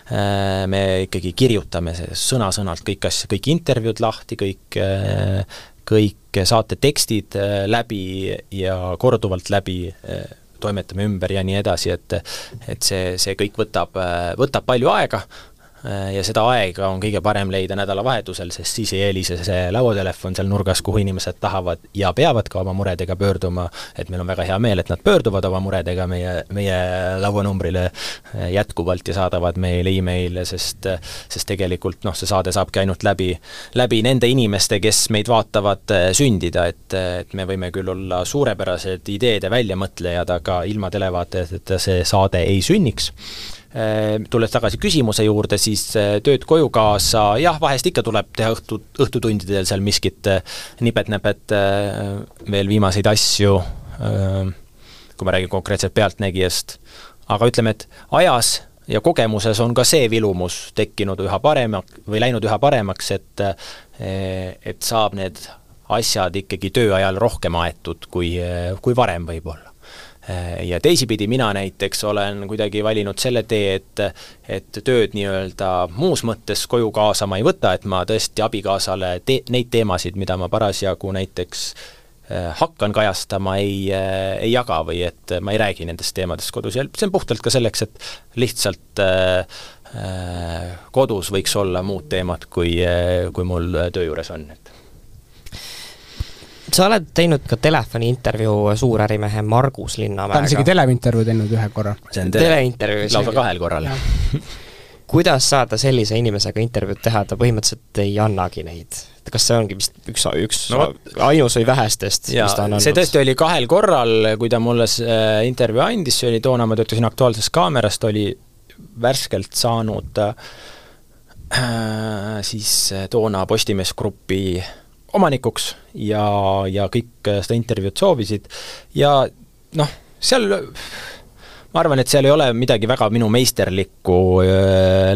Speaker 5: äh, me ikkagi kirjutame sõna-sõnalt kõik asja, kõik intervjuud lahti, kõik äh, kõik saate tekstid äh, läbi ja korduvalt läbi toimetame ümber ja nii edasi, et et see, see kõik võtab, võtab palju aega, ja seda aega on kõige parem leida nädalavahetusel, sest siis ei helise see lauatelefon seal nurgas, kuhu inimesed tahavad ja peavad ka oma muredega pöörduma, et meil on väga hea meel, et nad pöörduvad oma muredega meie, meie lauanumbrile äh, jätkuvalt ja saadavad meile email'e, sest sest tegelikult noh, see saade saabki ainult läbi, läbi nende inimeste, kes meid vaatavad äh, sündida, et, et me võime küll olla suurepärased ideede väljamõtlejad, aga ilma televaatajateta see saade ei sünniks. Äh, tulles tagasi küsimuse juurde, siis äh, tööd koju kaasa, jah, vahest ikka tuleb teha õhtu, õhtutundidel seal miskit äh, nipet-näpet, veel viimaseid asju, kui ma räägin konkreetselt Pealtnägijast, aga ütleme, et ajas ja kogemuses on ka see vilumus tekkinud üha parema või läinud üha paremaks, et et saab need asjad ikkagi töö ajal rohkem aetud kui, kui varem võib-olla. Äh, ja teisipidi mina näiteks olen kuidagi valinud selle tee, et et tööd nii-öelda muus mõttes koju kaasa ma ei võta, et ma tõesti abikaasale te-, neid teemasid, mida ma parasjagu näiteks äh, hakkan kajastama, ei, äh, ei jaga või et ma ei räägi nendest teemadest kodus. Ja see on puhtalt ka selleks, et lihtsalt äh, kodus võiks olla muud teemad, kui, kui mul töö juures on, et
Speaker 3: sa oled teinud ka telefoniintervjuu suurärimehe Margus Linnamäega.
Speaker 4: ta on isegi teleintervjuu teinud ühe korra.
Speaker 5: see on tele teleintervjuu. lausa kahel korral
Speaker 3: kuidas saada sellise inimesega intervjuud teha, ta põhimõtteliselt ei annagi neid? kas see ongi vist üks, üks no, ainus või vähestest,
Speaker 5: mis ta on andnud? see tõesti oli kahel korral, kui ta mulle äh, intervjuu andis, see oli toona, ma töötasin Aktuaalses Kaameras, ta oli värskelt saanud äh, siis äh, toona Postimees Grupi äh, omanikuks ja, ja kõik seda intervjuud soovisid. Ja noh, seal ma arvan, et seal ei ole midagi väga minu meisterlikku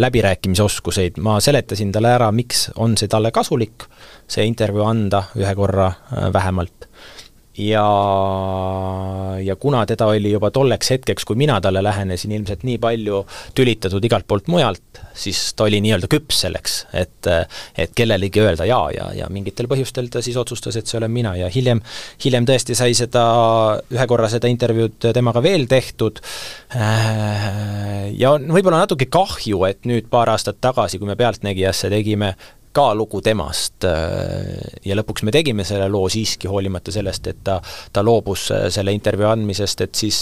Speaker 5: läbirääkimisoskuseid, ma seletasin talle ära, miks on see talle kasulik, see intervjuu anda ühe korra vähemalt ja, ja kuna teda oli juba tolleks hetkeks, kui mina talle lähenesin, ilmselt nii palju tülitatud igalt poolt mujalt, siis ta oli nii-öelda küps selleks, et et kellelegi öelda jaa ja, ja mingitel põhjustel ta siis otsustas, et see olen mina. Ja hiljem, hiljem tõesti sai seda, ühe korra seda intervjuud temaga veel tehtud. Ja on võib-olla natuke kahju, et nüüd paar aastat tagasi, kui me Pealtnägijasse tegime ka lugu temast ja lõpuks me tegime selle loo siiski, hoolimata sellest, et ta, ta loobus selle intervjuu andmisest, et siis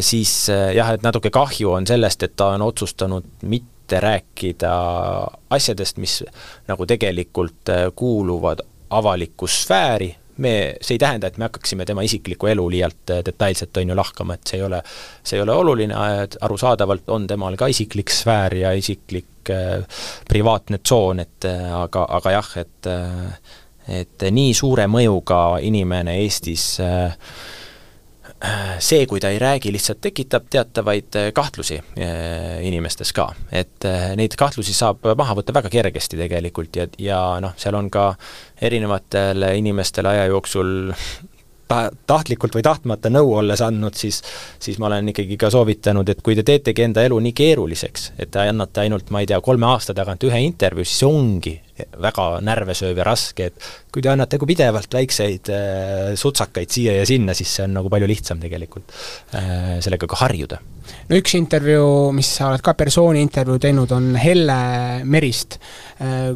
Speaker 5: siis jah, et natuke kahju on sellest, et ta on otsustanud mitte rääkida asjadest, mis nagu tegelikult kuuluvad avalikku sfääri, me, see ei tähenda, et me hakkaksime tema isiklikku elu liialt detailselt, on ju, lahkama, et see ei ole, see ei ole oluline, arusaadavalt on temal ka isiklik sfäär ja isiklik äh, privaatne tsoon, et äh, aga, aga jah, et äh, et nii suure mõjuga inimene Eestis äh, see, kui ta ei räägi, lihtsalt tekitab teatavaid kahtlusi inimestes ka. et neid kahtlusi saab maha võtta väga kergesti tegelikult ja, ja noh, seal on ka erinevatele inimestele aja jooksul ta-, tahtlikult või tahtmata nõu olles andnud, siis siis ma olen ikkagi ka soovitanud, et kui te teetegi enda elu nii keeruliseks, et te annate ainult, ma ei tea, kolme aasta tagant ühe intervjuu, siis see ongi väga närvesööv ja raske, et kui te annate nagu pidevalt väikseid äh, sutsakaid siia ja sinna, siis see on nagu palju lihtsam tegelikult äh, sellega ka harjuda.
Speaker 4: no üks intervjuu, mis sa oled ka persooni intervjuu teinud, on Helle Merist äh,.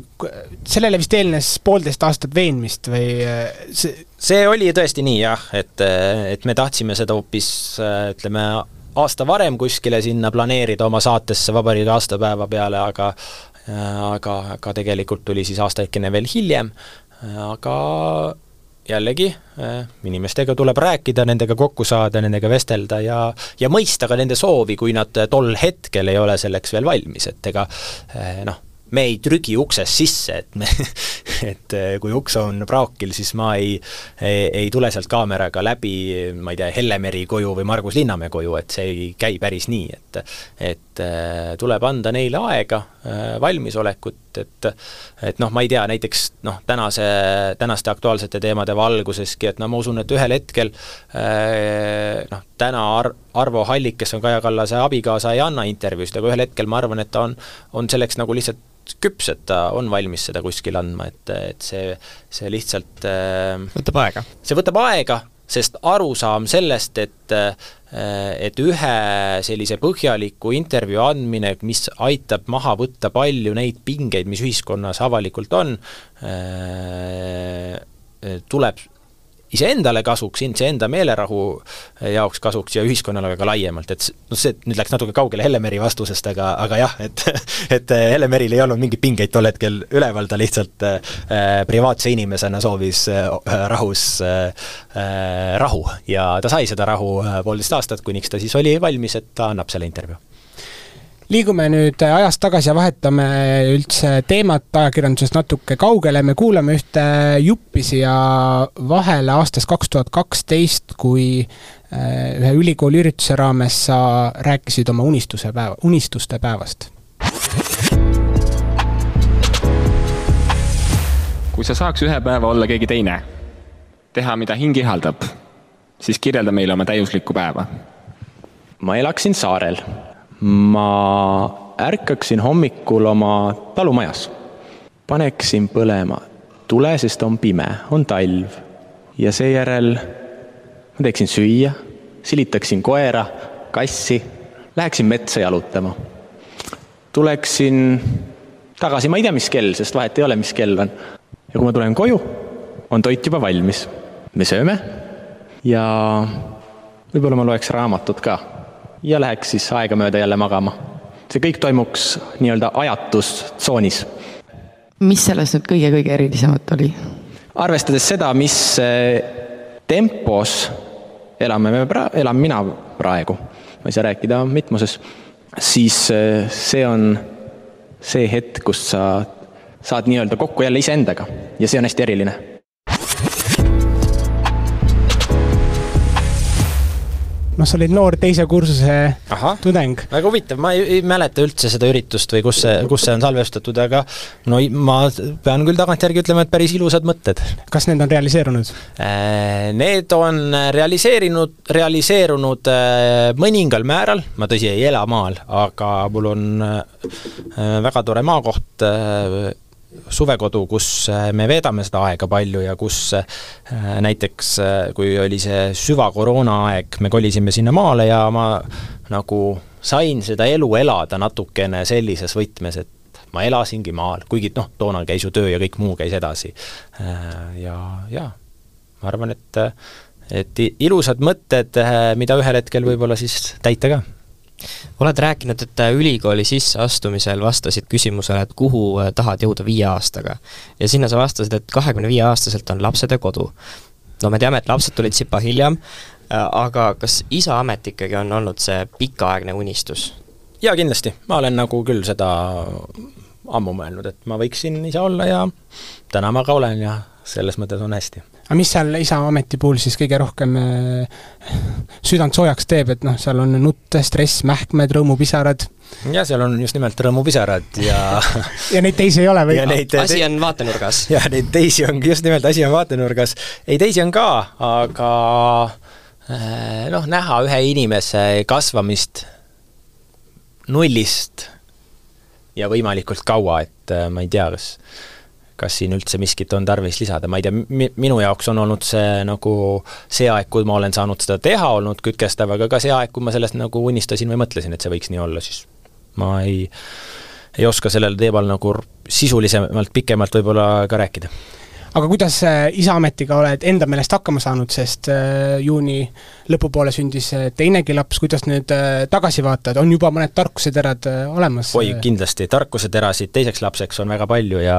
Speaker 4: sellele vist eelnes poolteist aastat veenmist või äh,
Speaker 5: see see oli tõesti nii jah, et, et me tahtsime seda hoopis ütleme, aasta varem kuskile sinna planeerida oma saatesse vabariigi aastapäeva peale, aga aga, aga tegelikult tuli siis aastakene veel hiljem, aga jällegi, inimestega tuleb rääkida, nendega kokku saada, nendega vestelda ja ja mõista ka nende soovi, kui nad tol hetkel ei ole selleks veel valmis, et ega noh, me ei trügi uksest sisse, et me et kui uks on praokil, siis ma ei, ei, ei tule sealt kaameraga läbi, ma ei tea, Hellemeri koju või Margus Linnamäe koju, et see ei käi päris nii, et et eh, tuleb anda neile aega, eh, valmisolekut, et et noh, ma ei tea, näiteks noh, tänase, tänaste aktuaalsete teemade valguseski, et no ma usun, et ühel hetkel noh, täna Ar-, Arvo Hallik, kes on Kaja Kallase abikaasa, ei anna intervjuusid, aga ühel hetkel ma arvan, et ta on, on selleks nagu lihtsalt küps, et ta on valmis seda kuskil andma, et, et see, see lihtsalt
Speaker 3: äh, võtab aega.
Speaker 5: see võtab aega, sest arusaam sellest, et äh, et ühe sellise põhjaliku intervjuu andmine, mis aitab maha võtta palju neid pingeid, mis ühiskonnas avalikult on, äh, tuleb iseendale kasuks, iseenda meelerahu jaoks kasuks ja ühiskonnale ka laiemalt, et noh, see nüüd läks natuke kaugele Hellemeri vastusest, aga, aga jah, et et Hellemeril ei olnud mingeid pingeid tol hetkel üleval, ta lihtsalt äh, privaatse inimesena soovis äh, rahus äh, rahu. Ja ta sai seda rahu poolteist aastat, kuniks ta siis oli valmis, et ta annab selle intervjuu
Speaker 4: liigume nüüd ajas tagasi ja vahetame üldse teemat ajakirjandusest natuke kaugele, me kuulame ühte juppi siia vahele aastast kaks tuhat kaksteist, kui äh, ühe ülikooli ürituse raames sa rääkisid oma unistuse päeva, unistuste päevast.
Speaker 6: kui sa saaks ühe päeva olla keegi teine, teha, mida hing ihaldab, siis kirjelda meile oma täiuslikku päeva.
Speaker 5: ma elaksin saarel ma ärkaksin hommikul oma talumajas, paneksin põlema tule, sest on pime, on talv ja seejärel ma teeksin süüa, silitaksin koera, kassi, läheksin metsa jalutama. tuleksin tagasi, ma ei tea, mis kell, sest vahet ei ole, mis kell on. ja kui ma tulen koju, on toit juba valmis. me sööme ja võib-olla ma loeks raamatut ka ja läheks siis aegamööda jälle magama. see kõik toimuks nii-öelda ajatustsoonis.
Speaker 7: mis selles nüüd kõige-kõige erilisemat oli?
Speaker 5: arvestades seda, mis eh, tempos elame me pra-, elan mina praegu, ma ei saa rääkida mitmuses, siis eh, see on see hetk, kus sa saad nii-öelda kokku jälle iseendaga ja see on hästi eriline
Speaker 4: no olemas, olid noor teise kursuse
Speaker 5: ahah,
Speaker 4: tudeng.
Speaker 5: väga huvitav, ma ei, ei mäleta üldse seda üritust või kus see, kus see on salvestatud, aga no ma pean küll tagantjärgi ütlema, et päris ilusad mõtted.
Speaker 4: kas need on realiseerunud?
Speaker 5: Äh, Need on realiseerinud, realiseerunud äh, mõningal määral, ma tõsi ei ela maal, aga mul on äh, väga tore maakoht, suvekodu, kus äh, me veedame seda aega palju ja kus äh, näiteks, äh, kui oli see süvakoroona aeg, me kolisime sinna maale ja ma nagu sain seda elu elada natukene sellises võtmes, et ma elasingi maal, kuigi noh, toona käis ju töö ja kõik muu käis edasi. Ja, ja ma arvan, et, et ilusad mõtted, mida ühel hetkel võib-olla siis täita ka
Speaker 3: oled rääkinud, et äh, ülikooli sisseastumisel vastasid küsimusele, et kuhu äh, tahad jõuda viie aastaga. ja sinna sa vastasid, et kahekümne viie aastaselt on lapsed ja kodu. no me teame, et lapsed tulid sipa hiljem, aga kas isa amet ikkagi on olnud see pikaaegne unistus?
Speaker 5: jaa, kindlasti, ma olen nagu küll seda ammu mõelnud, et ma võiksin ise olla ja täna ma ka olen ja selles mõttes on hästi.
Speaker 4: aga mis seal isa ameti puhul siis kõige rohkem äh, südant soojaks teeb, et noh, seal on nutt, stress, mähkmed, rõõmupisarad
Speaker 5: ja seal on just nimelt rõõmupisarad ja
Speaker 4: ja neid teisi ei ole või?
Speaker 5: ja neid
Speaker 3: asi on vaatenurgas.
Speaker 5: ja neid teisi ongi, just nimelt, asi on vaatenurgas. ei, teisi on ka, aga äh, noh, näha ühe inimese kasvamist nullist ja võimalikult kaua, et äh, ma ei tea, kas kas siin üldse miskit on tarvis lisada, ma ei tea, mi-, minu jaoks on olnud see nagu see aeg, kui ma olen saanud seda teha, olnud kütkestav, aga ka see aeg, kui ma sellest nagu unistasin või mõtlesin, et see võiks nii olla, siis ma ei, ei oska sellel teemal nagu sisulisemalt, pikemalt võib-olla ka rääkida.
Speaker 4: Aga kuidas äh, isa ametiga oled enda meelest hakkama saanud, sest äh, juuni lõpupoole sündis äh, teinegi laps, kuidas nüüd tagasi vaatad, on juba mõned tarkuseterad olemas?
Speaker 5: oi, kindlasti, tarkuseterasid teiseks lapseks on väga palju ja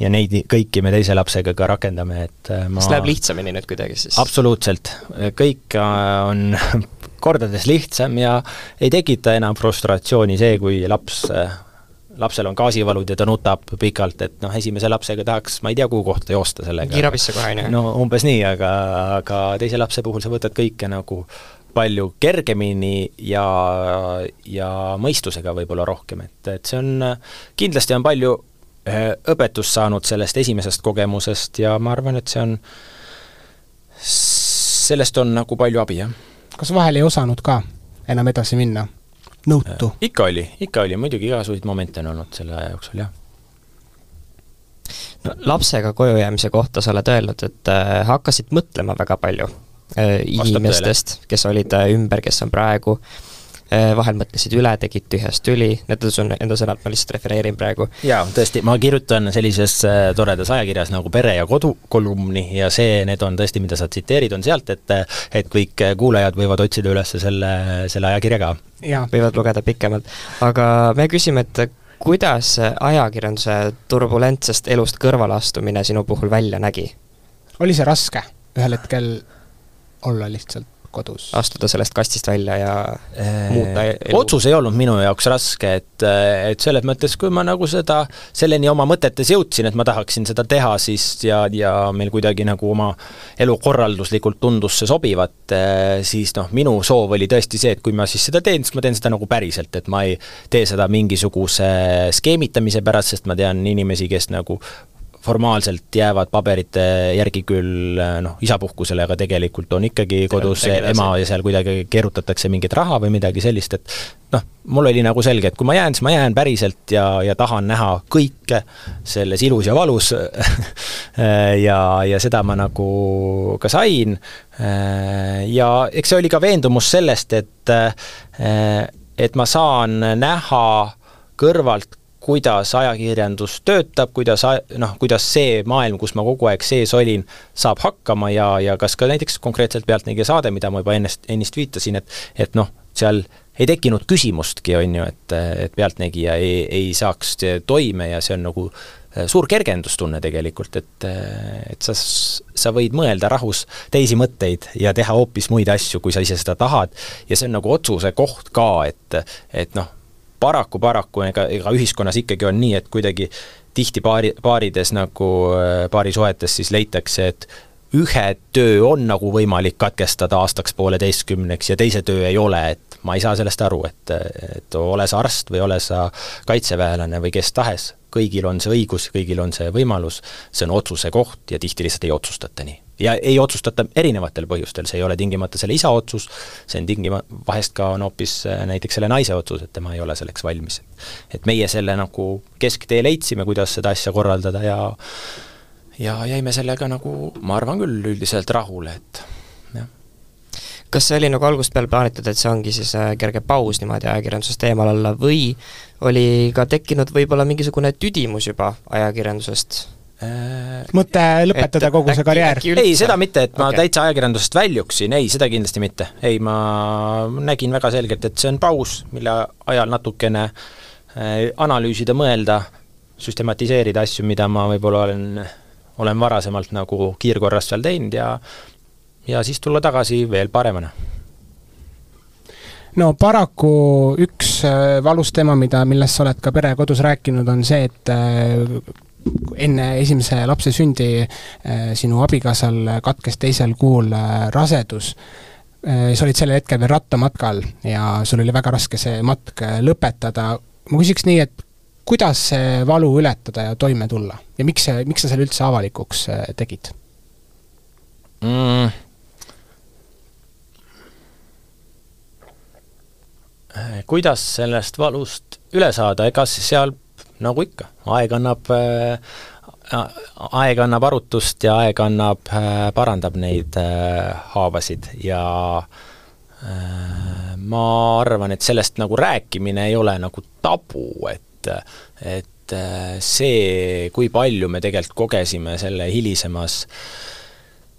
Speaker 5: ja neid kõiki me teise lapsega ka rakendame, et ma
Speaker 3: kas läheb lihtsamini nüüd kuidagi siis?
Speaker 5: absoluutselt, kõik on kordades lihtsam ja ei tekita enam frustratsiooni see, kui laps, lapsel on gaasivalud ja ta nutab pikalt, et noh, esimese lapsega tahaks, ma ei tea, kuhu kohta joosta sellega.
Speaker 3: kiirabisse kohe, on ju?
Speaker 5: no umbes nii, aga, aga teise lapse puhul sa võtad kõike nagu palju kergemini ja, ja mõistusega võib-olla rohkem, et, et see on, kindlasti on palju eh, õpetust saanud sellest esimesest kogemusest ja ma arvan, et see on, sellest on nagu palju abi, jah.
Speaker 4: kas vahel ei osanud ka enam edasi minna? Nõutu?
Speaker 5: ikka oli, ikka oli, muidugi igasuguseid momente on olnud selle aja jooksul, jah.
Speaker 3: no lapsega koju jäämise kohta sa oled öelnud, et äh, hakkasid mõtlema väga palju äh, inimestest, kes olid äh, ümber, kes on praegu äh,, vahel mõtlesid üle, tegid tühjast tüli, need on su enda sõnad, ma lihtsalt refereerin praegu.
Speaker 5: jaa, tõesti, ma kirjutan sellises äh, toredas ajakirjas nagu Pere ja kodu kolumni ja see, need on tõesti, mida sa tsiteerid, on sealt, et et kõik kuulajad võivad otsida üles selle, selle ajakirja ka.
Speaker 4: jaa.
Speaker 3: võivad lugeda pikemalt. aga me küsime, et kuidas ajakirjanduse turbulentsest elust kõrvaleastumine sinu puhul välja nägi?
Speaker 4: oli see raske ühel hetkel olla lihtsalt kodus?
Speaker 3: astuda sellest kastist välja ja muuta elu?
Speaker 5: Äh, otsus ei olnud minu jaoks raske, et, et selles mõttes, kui ma nagu seda, selleni oma mõtetes jõudsin, et ma tahaksin seda teha, siis ja, ja meil kuidagi nagu oma elu korralduslikult tundus see sobivat, siis noh, minu soov oli tõesti see, et kui ma siis seda teen, siis ma teen seda nagu päriselt, et ma ei tee seda mingisuguse skeemitamise pärast, sest ma tean inimesi, kes nagu formaalselt jäävad paberite järgi küll noh, isapuhkusele, aga tegelikult on ikkagi kodus ema ja seal kuidagi keerutatakse mingit raha või midagi sellist, et noh, mul oli nagu selge, et kui ma jään, siis ma jään päriselt ja, ja tahan näha kõike selles ilus ja valus. Ja, ja seda ma nagu ka sain. Ja eks see oli ka veendumus sellest, et et ma saan näha kõrvalt kuidas ajakirjandus töötab, kuidas noh, kuidas see maailm, kus ma kogu aeg sees olin, saab hakkama ja, ja kas ka näiteks konkreetselt Pealtnägija saade, mida ma juba ennast, ennist viitasin, et et noh, seal ei tekkinud küsimustki, on ju, et, et Pealtnägija ei, ei saaks toime ja see on nagu suur kergendustunne tegelikult, et, et sa, sa võid mõelda rahus teisi mõtteid ja teha hoopis muid asju, kui sa ise seda tahad, ja see on nagu otsuse koht ka, et, et noh, paraku, paraku ega, ega ühiskonnas ikkagi on nii, et kuidagi tihti paari, paarides nagu paarisuhetes siis leitakse, et ühe töö on nagu võimalik katkestada aastaks pooleteistkümneks ja teise töö ei ole, et ma ei saa sellest aru, et, et ole sa arst või ole sa kaitseväelane või kes tahes, kõigil on see õigus, kõigil on see võimalus, see on otsuse koht ja tihti lihtsalt ei otsustata nii. Ja ei otsustata erinevatel põhjustel, see ei ole tingimata selle isa otsus, see on tingima-, vahest ka on hoopis äh, näiteks selle naise otsus, et tema ei ole selleks valmis. et meie selle nagu kesktee leidsime, kuidas seda asja korraldada ja ja jäime sellega nagu, ma arvan küll, üldiselt rahule, et jah.
Speaker 3: kas see oli nagu algusest peale plaanitud, et see ongi siis äh, kerge paus niimoodi ajakirjandusest eemal olla või oli ka tekkinud võib-olla mingisugune tüdimus juba ajakirjandusest?
Speaker 4: Äh, mõte lõpetada et, kogu see karjäär?
Speaker 5: ei, seda mitte, et ma okay. täitsa ajakirjandusest väljuksin, ei, seda kindlasti mitte. ei, ma nägin väga selgelt, et see on paus, mille ajal natukene äh, analüüsida, mõelda, süstematiseerida asju, mida ma võib-olla olen olen varasemalt nagu kiirkorras seal teinud ja ja siis tulla tagasi veel paremana
Speaker 4: no paraku üks äh, valus teema, mida, millest sa oled ka pere kodus rääkinud, on see, et äh, enne esimese lapse sündi äh, sinu abikaasal katkes teisel kuul rasedus. sa olid sellel hetkel veel rattamatkal ja sul oli väga raske see matk lõpetada. ma küsiks nii, et kuidas see valu ületada ja toime tulla ja miks see, miks sa selle üldse avalikuks äh, tegid
Speaker 5: mm.? Äh, kuidas sellest valust üle saada, ega seal nagu ikka, aeg annab äh, aeg annab arutust ja aeg annab, parandab neid haavasid ja ma arvan, et sellest nagu rääkimine ei ole nagu tabu, et et, äh, see, kui palju me tegelikult kogesime selle hilisemas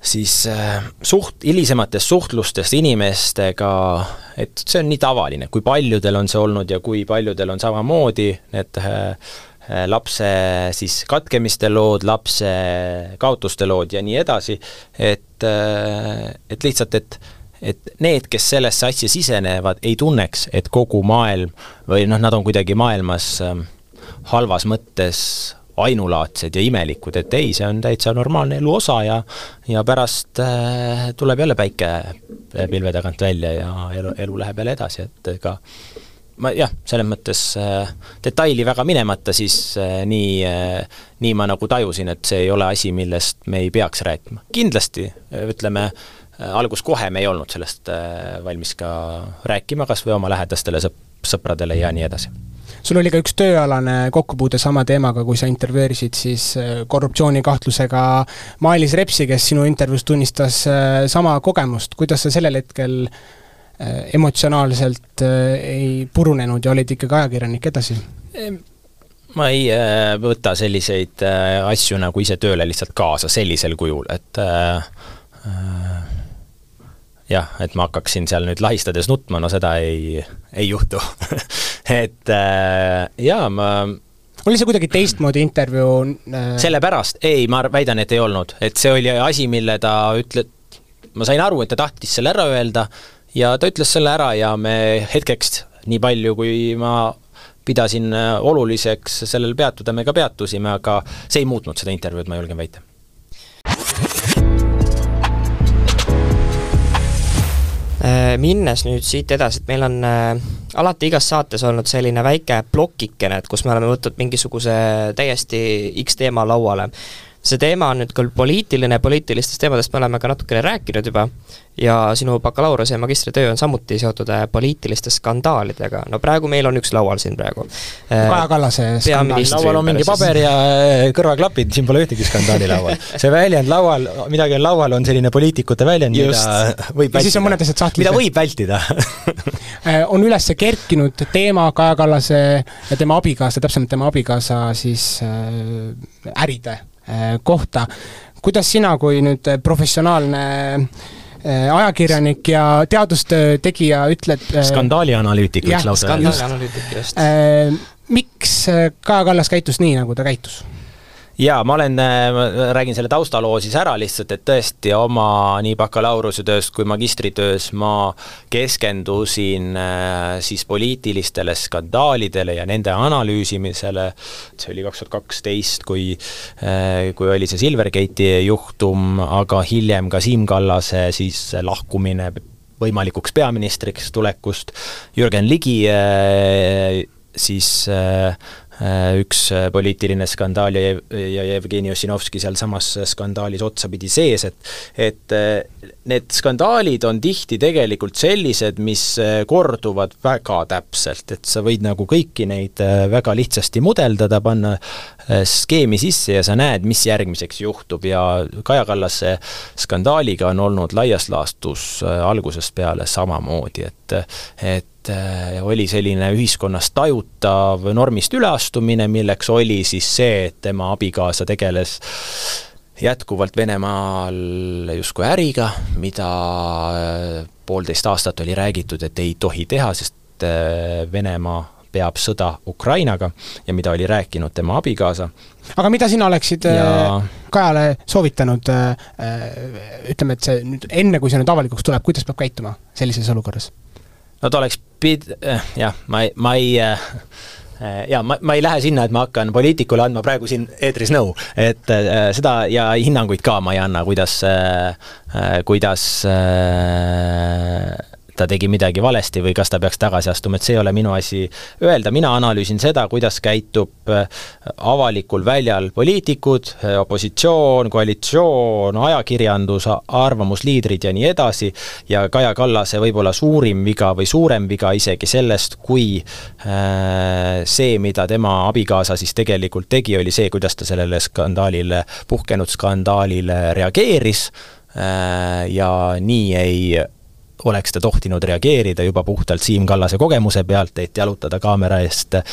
Speaker 5: siis äh, suht-, hilisematest suhtlustest inimestega, et see on nii tavaline, kui paljudel on see olnud ja kui paljudel on samamoodi need äh, lapse siis katkemiste lood, lapse kaotuste lood ja nii edasi, et, et lihtsalt, et et need, kes sellesse asja sisenevad, ei tunneks, et kogu maailm või noh, nad on kuidagi maailmas äh, halvas mõttes ainulaadsed ja imelikud, et ei, see on täitsa normaalne elu osa ja ja pärast äh, tuleb jälle päike pilve tagant välja ja elu, elu läheb jälle edasi, et ega ma jah, selles mõttes äh, detaili väga minemata, siis äh, nii äh,, nii ma nagu tajusin, et see ei ole asi, millest me ei peaks rääkima. kindlasti ütleme äh, Äh, algus kohe me ei olnud sellest äh, valmis ka rääkima, kas või oma lähedastele sõp-, sõpradele ja nii edasi
Speaker 4: sul oli ka üks tööalane kokkupuude sama teemaga, kui sa intervjueerisid siis äh, korruptsioonikahtlusega Mailis Repsi, kes sinu intervjuus tunnistas sama kogemust, kuidas sa sellel hetkel emotsionaalselt ei purunenud ja olid ikkagi ajakirjanik edasi?
Speaker 5: ma ei võta selliseid asju nagu ise tööle lihtsalt kaasa sellisel kujul, et äh, jah, et ma hakkaksin seal nüüd lahistades nutma, no seda ei, ei juhtu. Et äh, jaa, ma
Speaker 4: oli see kuidagi teistmoodi intervjuu
Speaker 5: äh...? sellepärast, ei, ma väidan, et ei olnud, et see oli asi, mille ta ütle-, ma sain aru, et ta tahtis selle ära öelda ja ta ütles selle ära ja me hetkeks, nii palju kui ma pidasin äh, oluliseks sellel peatuda, me ka peatusime, aga see ei muutnud seda intervjuud, ma julgen väita
Speaker 3: minnes nüüd siit edasi, et meil on äh, alati igas saates olnud selline väike plokikene, et kus me oleme võtnud mingisuguse täiesti X teema lauale see teema on nüüd küll poliitiline, poliitilistest teemadest me oleme ka natukene rääkinud juba, ja sinu bakalaureuse ja magistritöö on samuti seotud äh, poliitiliste skandaalidega, no praegu meil on üks laual siin praegu.
Speaker 4: Äh, Kaja Kallase
Speaker 5: skandaal. laual on mingi paber ja äh, kõrvaklapid, siin pole ühtegi skandaali laual. see väljend laual, midagi on laual, on selline poliitikute väljend, mida võib vältida.
Speaker 4: ja siis on mõned asjad sahtlis.
Speaker 5: mida võib vältida
Speaker 4: on üles kerkinud teema Kaja Kallase ja tema abikaasa, täpsemalt tema abikaasa siis äh, äride kohta. kuidas sina kui nüüd professionaalne äh, ajakirjanik ja teadustöö tegija ütled
Speaker 5: skandaalianalüütik võiks lausa
Speaker 3: öelda.
Speaker 4: Miks Kaja Kallas käitus nii, nagu ta käitus?
Speaker 5: Jaa, ma olen, ma räägin selle taustaloo siis ära lihtsalt, et tõesti oma nii bakalaureusetöös kui magistritöös ma keskendusin äh, siis poliitilistele skandaalidele ja nende analüüsimisele, see oli kaks tuhat kaksteist, kui äh, kui oli see Silvergate'i juhtum, aga hiljem ka Siim Kallase siis lahkumine võimalikuks peaministriks tulekust, Jürgen Ligi äh, siis äh, Äh, üks äh, poliitiline skandaal ja, ja Jevgeni Ossinovski sealsamas skandaalis otsapidi sees, et et äh, need skandaalid on tihti tegelikult sellised, mis korduvad väga täpselt, et sa võid nagu kõiki neid väga lihtsasti mudeldada, panna skeemi sisse ja sa näed, mis järgmiseks juhtub. Ja Kaja Kallase skandaaliga on olnud laias laastus algusest peale samamoodi, et et et äh, oli selline ühiskonnas tajutav normist üleastumine, milleks oli siis see, et tema abikaasa tegeles jätkuvalt Venemaal justkui äriga, mida äh, poolteist aastat oli räägitud, et ei tohi teha, sest äh, Venemaa peab sõda Ukrainaga ja mida oli rääkinud tema abikaasa.
Speaker 4: aga mida sina oleksid ja... Kajale soovitanud, ütleme, et see nüüd enne, kui see nüüd avalikuks tuleb, kuidas peab käituma sellises olukorras?
Speaker 5: No ta oleks pid-, eh, jah, ma ei, ma ei äh, jaa, ma, ma ei lähe sinna, et ma hakkan poliitikule andma praegu siin eetris nõu, et äh, seda ja hinnanguid ka ma ei anna, kuidas äh,, kuidas äh, ta tegi midagi valesti või kas ta peaks tagasi astuma, et see ei ole minu asi öelda, mina analüüsin seda, kuidas käitub äh, avalikul väljal poliitikud, äh, opositsioon, koalitsioon, ajakirjandus, arvamusliidrid ja nii edasi, ja Kaja Kallase võib-olla suurim viga või suurem viga isegi sellest, kui äh, see, mida tema abikaasa siis tegelikult tegi, oli see, kuidas ta sellele skandaalile, puhkenud skandaalile reageeris ja nii ei oleks ta tohtinud reageerida juba puhtalt Siim Kallase kogemuse pealt, et jalutada kaamera eest äh,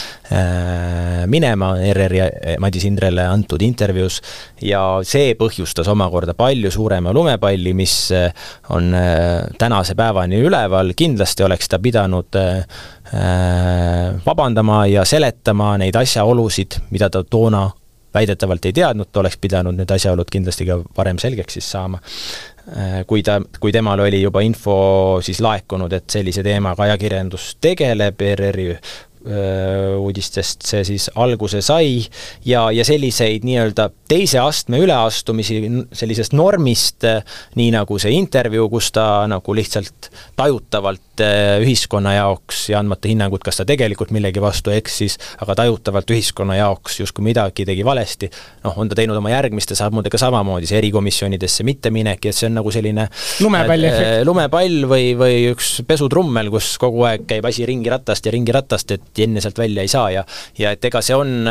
Speaker 5: minema ERR-i äh, Madis Indrele antud intervjuus. Ja see põhjustas omakorda palju suurema lumepalli, mis äh, on tänase päevani üleval, kindlasti oleks ta pidanud vabandama ja seletama neid asjaolusid, mida ta toona väidetavalt ei teadnud, ta oleks pidanud need asjaolud kindlasti ka varem selgeks siis saama. Äh, kui ta, kui temal oli juba info siis laekunud, et sellise teemaga ajakirjandus tegeleb, ERR-i uudistest see siis alguse sai ja, ja selliseid nii-öelda teise astme üleastumisi sellisest normist, nii nagu see intervjuu, kus ta nagu lihtsalt tajutavalt ühiskonna jaoks ja andmata hinnangut, kas ta tegelikult millegi vastu eksis, aga tajutavalt ühiskonna jaoks justkui midagi tegi valesti, noh, on ta teinud oma järgmiste sammudega samamoodi, see erikomisjonidesse mitteminek ja see on nagu selline
Speaker 4: lumepall efekt.
Speaker 5: lumepall või, või üks pesutrummel, kus kogu aeg käib asi ringi ratast ja ringi ratast, et et enne sealt välja ei saa ja ja et ega see on,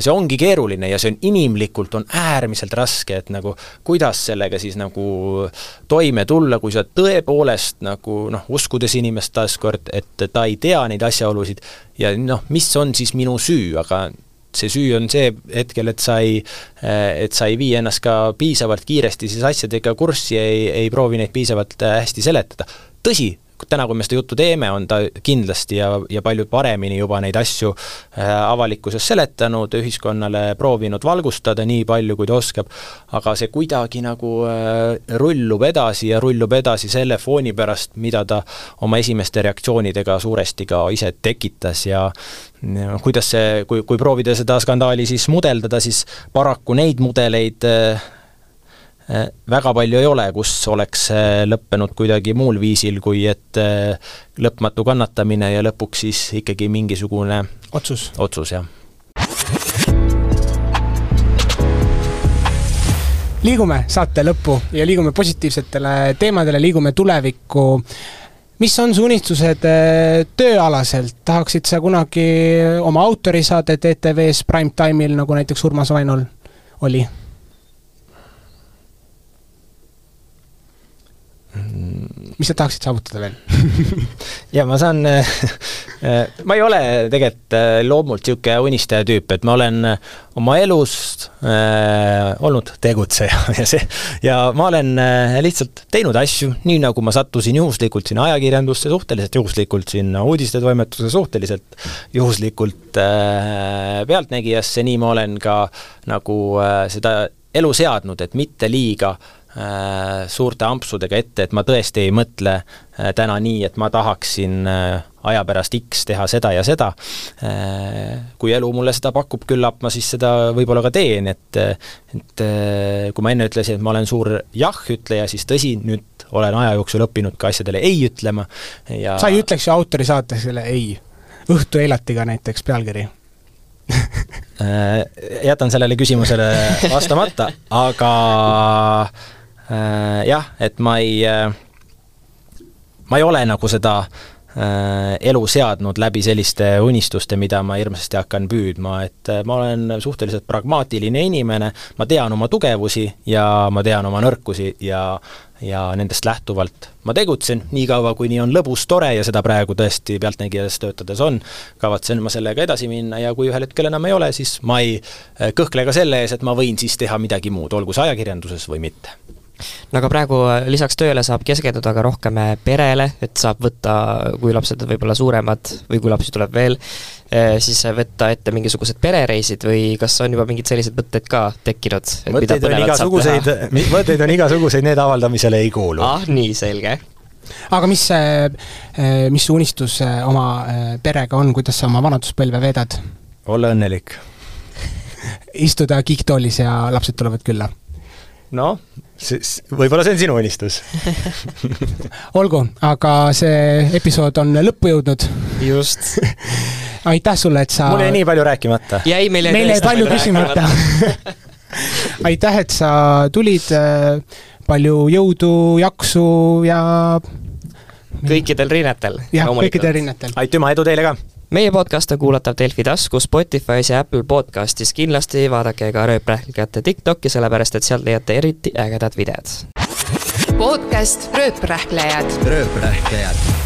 Speaker 5: see ongi keeruline ja see on inimlikult, on äärmiselt raske, et nagu kuidas sellega siis nagu toime tulla, kui sa tõepoolest nagu noh, uskudes inimest taaskord, et ta ei tea neid asjaolusid ja noh, mis on siis minu süü, aga see süü on see hetkel, et sa ei, et sa ei vii ennast ka piisavalt kiiresti siis asjadega kurssi, ei, ei proovi neid piisavalt hästi seletada. tõsi, täna, kui me seda juttu teeme, on ta kindlasti ja, ja palju paremini juba neid asju äh, avalikkuses seletanud, ühiskonnale proovinud valgustada nii palju, kui ta oskab, aga see kuidagi nagu äh, rullub edasi ja rullub edasi selle fooni pärast, mida ta oma esimeste reaktsioonidega suuresti ka ise tekitas ja ja kuidas see, kui, kui proovida seda skandaali siis mudeldada, siis paraku neid mudeleid Äh, väga palju ei ole, kus oleks äh, lõppenud kuidagi muul viisil, kui et äh, lõpmatu kannatamine ja lõpuks siis ikkagi mingisugune
Speaker 4: otsus,
Speaker 5: otsus, jah.
Speaker 4: liigume saate lõppu ja liigume positiivsetele teemadele, liigume tulevikku. mis on su unistused tööalaselt, tahaksid sa kunagi oma autorisaadet ETV-s prime time'il, nagu näiteks Urmas Vainol oli? Mis sa tahaksid saavutada veel?
Speaker 5: Ja ma saan ma ei ole tegelikult loomult niisugune unistaja tüüp, et ma olen oma elus äh, olnud tegutseja ja see, ja ma olen äh, lihtsalt teinud asju nii, nagu ma sattusin juhuslikult sinna ajakirjandusse, suhteliselt juhuslikult sinna uudistetoimetuse, suhteliselt juhuslikult äh, Pealtnägijasse, nii ma olen ka nagu äh, seda elu seadnud, et mitte liiga äh, suurte ampsudega ette, et ma tõesti ei mõtle äh, täna nii, et ma tahaksin äh, aja pärast X teha seda ja seda. Äh, kui elu mulle seda pakub, küllap ma siis seda võib-olla ka teen, et et äh, kui ma enne ütlesin, et ma olen suur jah-ütleja, siis tõsi, nüüd olen aja jooksul õppinud ka asjadele ei ütlema ja
Speaker 4: sa ei ütleks ju autorisaatesele ei? õhtu elatiga näiteks pealkiri
Speaker 5: Äh, jätan sellele küsimusele vastamata, aga äh, jah, et ma ei äh,, ma ei ole nagu seda äh, elu seadnud läbi selliste unistuste, mida ma hirmsasti hakkan püüdma, et äh, ma olen suhteliselt pragmaatiline inimene, ma tean oma tugevusi ja ma tean oma nõrkusi ja ja nendest lähtuvalt ma tegutsen, niikaua kui nii on lõbus, tore ja seda praegu tõesti Pealtnägijas töötades on, kavatsen ma sellega edasi minna ja kui ühel hetkel enam ei ole, siis ma ei äh, kõhkle ka selle ees, et ma võin siis teha midagi muud, olgu see ajakirjanduses või mitte
Speaker 3: no aga praegu äh, lisaks tööle saab keskenduda ka rohkem äh, perele, et saab võtta, kui lapsed on võib-olla suuremad või kui lapsi tuleb veel, äh, siis võtta ette mingisugused perereisid või kas on juba mingid sellised mõtted ka tekkinud?
Speaker 5: mõtteid on igasuguseid, mõtteid on igasuguseid, need avaldamisele ei kuulu.
Speaker 3: ah, nii, selge
Speaker 4: aga mis mis unistus oma perega on, kuidas sa oma vanaduspõlve veedad?
Speaker 5: olla õnnelik.
Speaker 4: istuda kiiktoolis ja lapsed tulevad külla
Speaker 5: noh, siis võib-olla see on sinu unistus
Speaker 4: olgu, aga see episood on lõppu jõudnud.
Speaker 3: just
Speaker 4: aitäh sulle, et sa
Speaker 5: mul jäi nii palju rääkimata.
Speaker 3: jäi meil
Speaker 4: meil jäi palju küsimata aitäh, et sa tulid, palju jõudu, jaksu ja
Speaker 3: kõikidel rinnetel.
Speaker 4: jah, kõikidel rinnetel.
Speaker 5: aitüma, edu teile ka!
Speaker 3: Meie podcast on kuulatav Delfi taskus, Spotify's ja Apple podcastis, kindlasti vaadake ka Rööprähklikate TikTok'i, sellepärast et sealt leiate eriti ägedad videod.
Speaker 1: podcast Rööprähklejad.
Speaker 2: rööprähklejad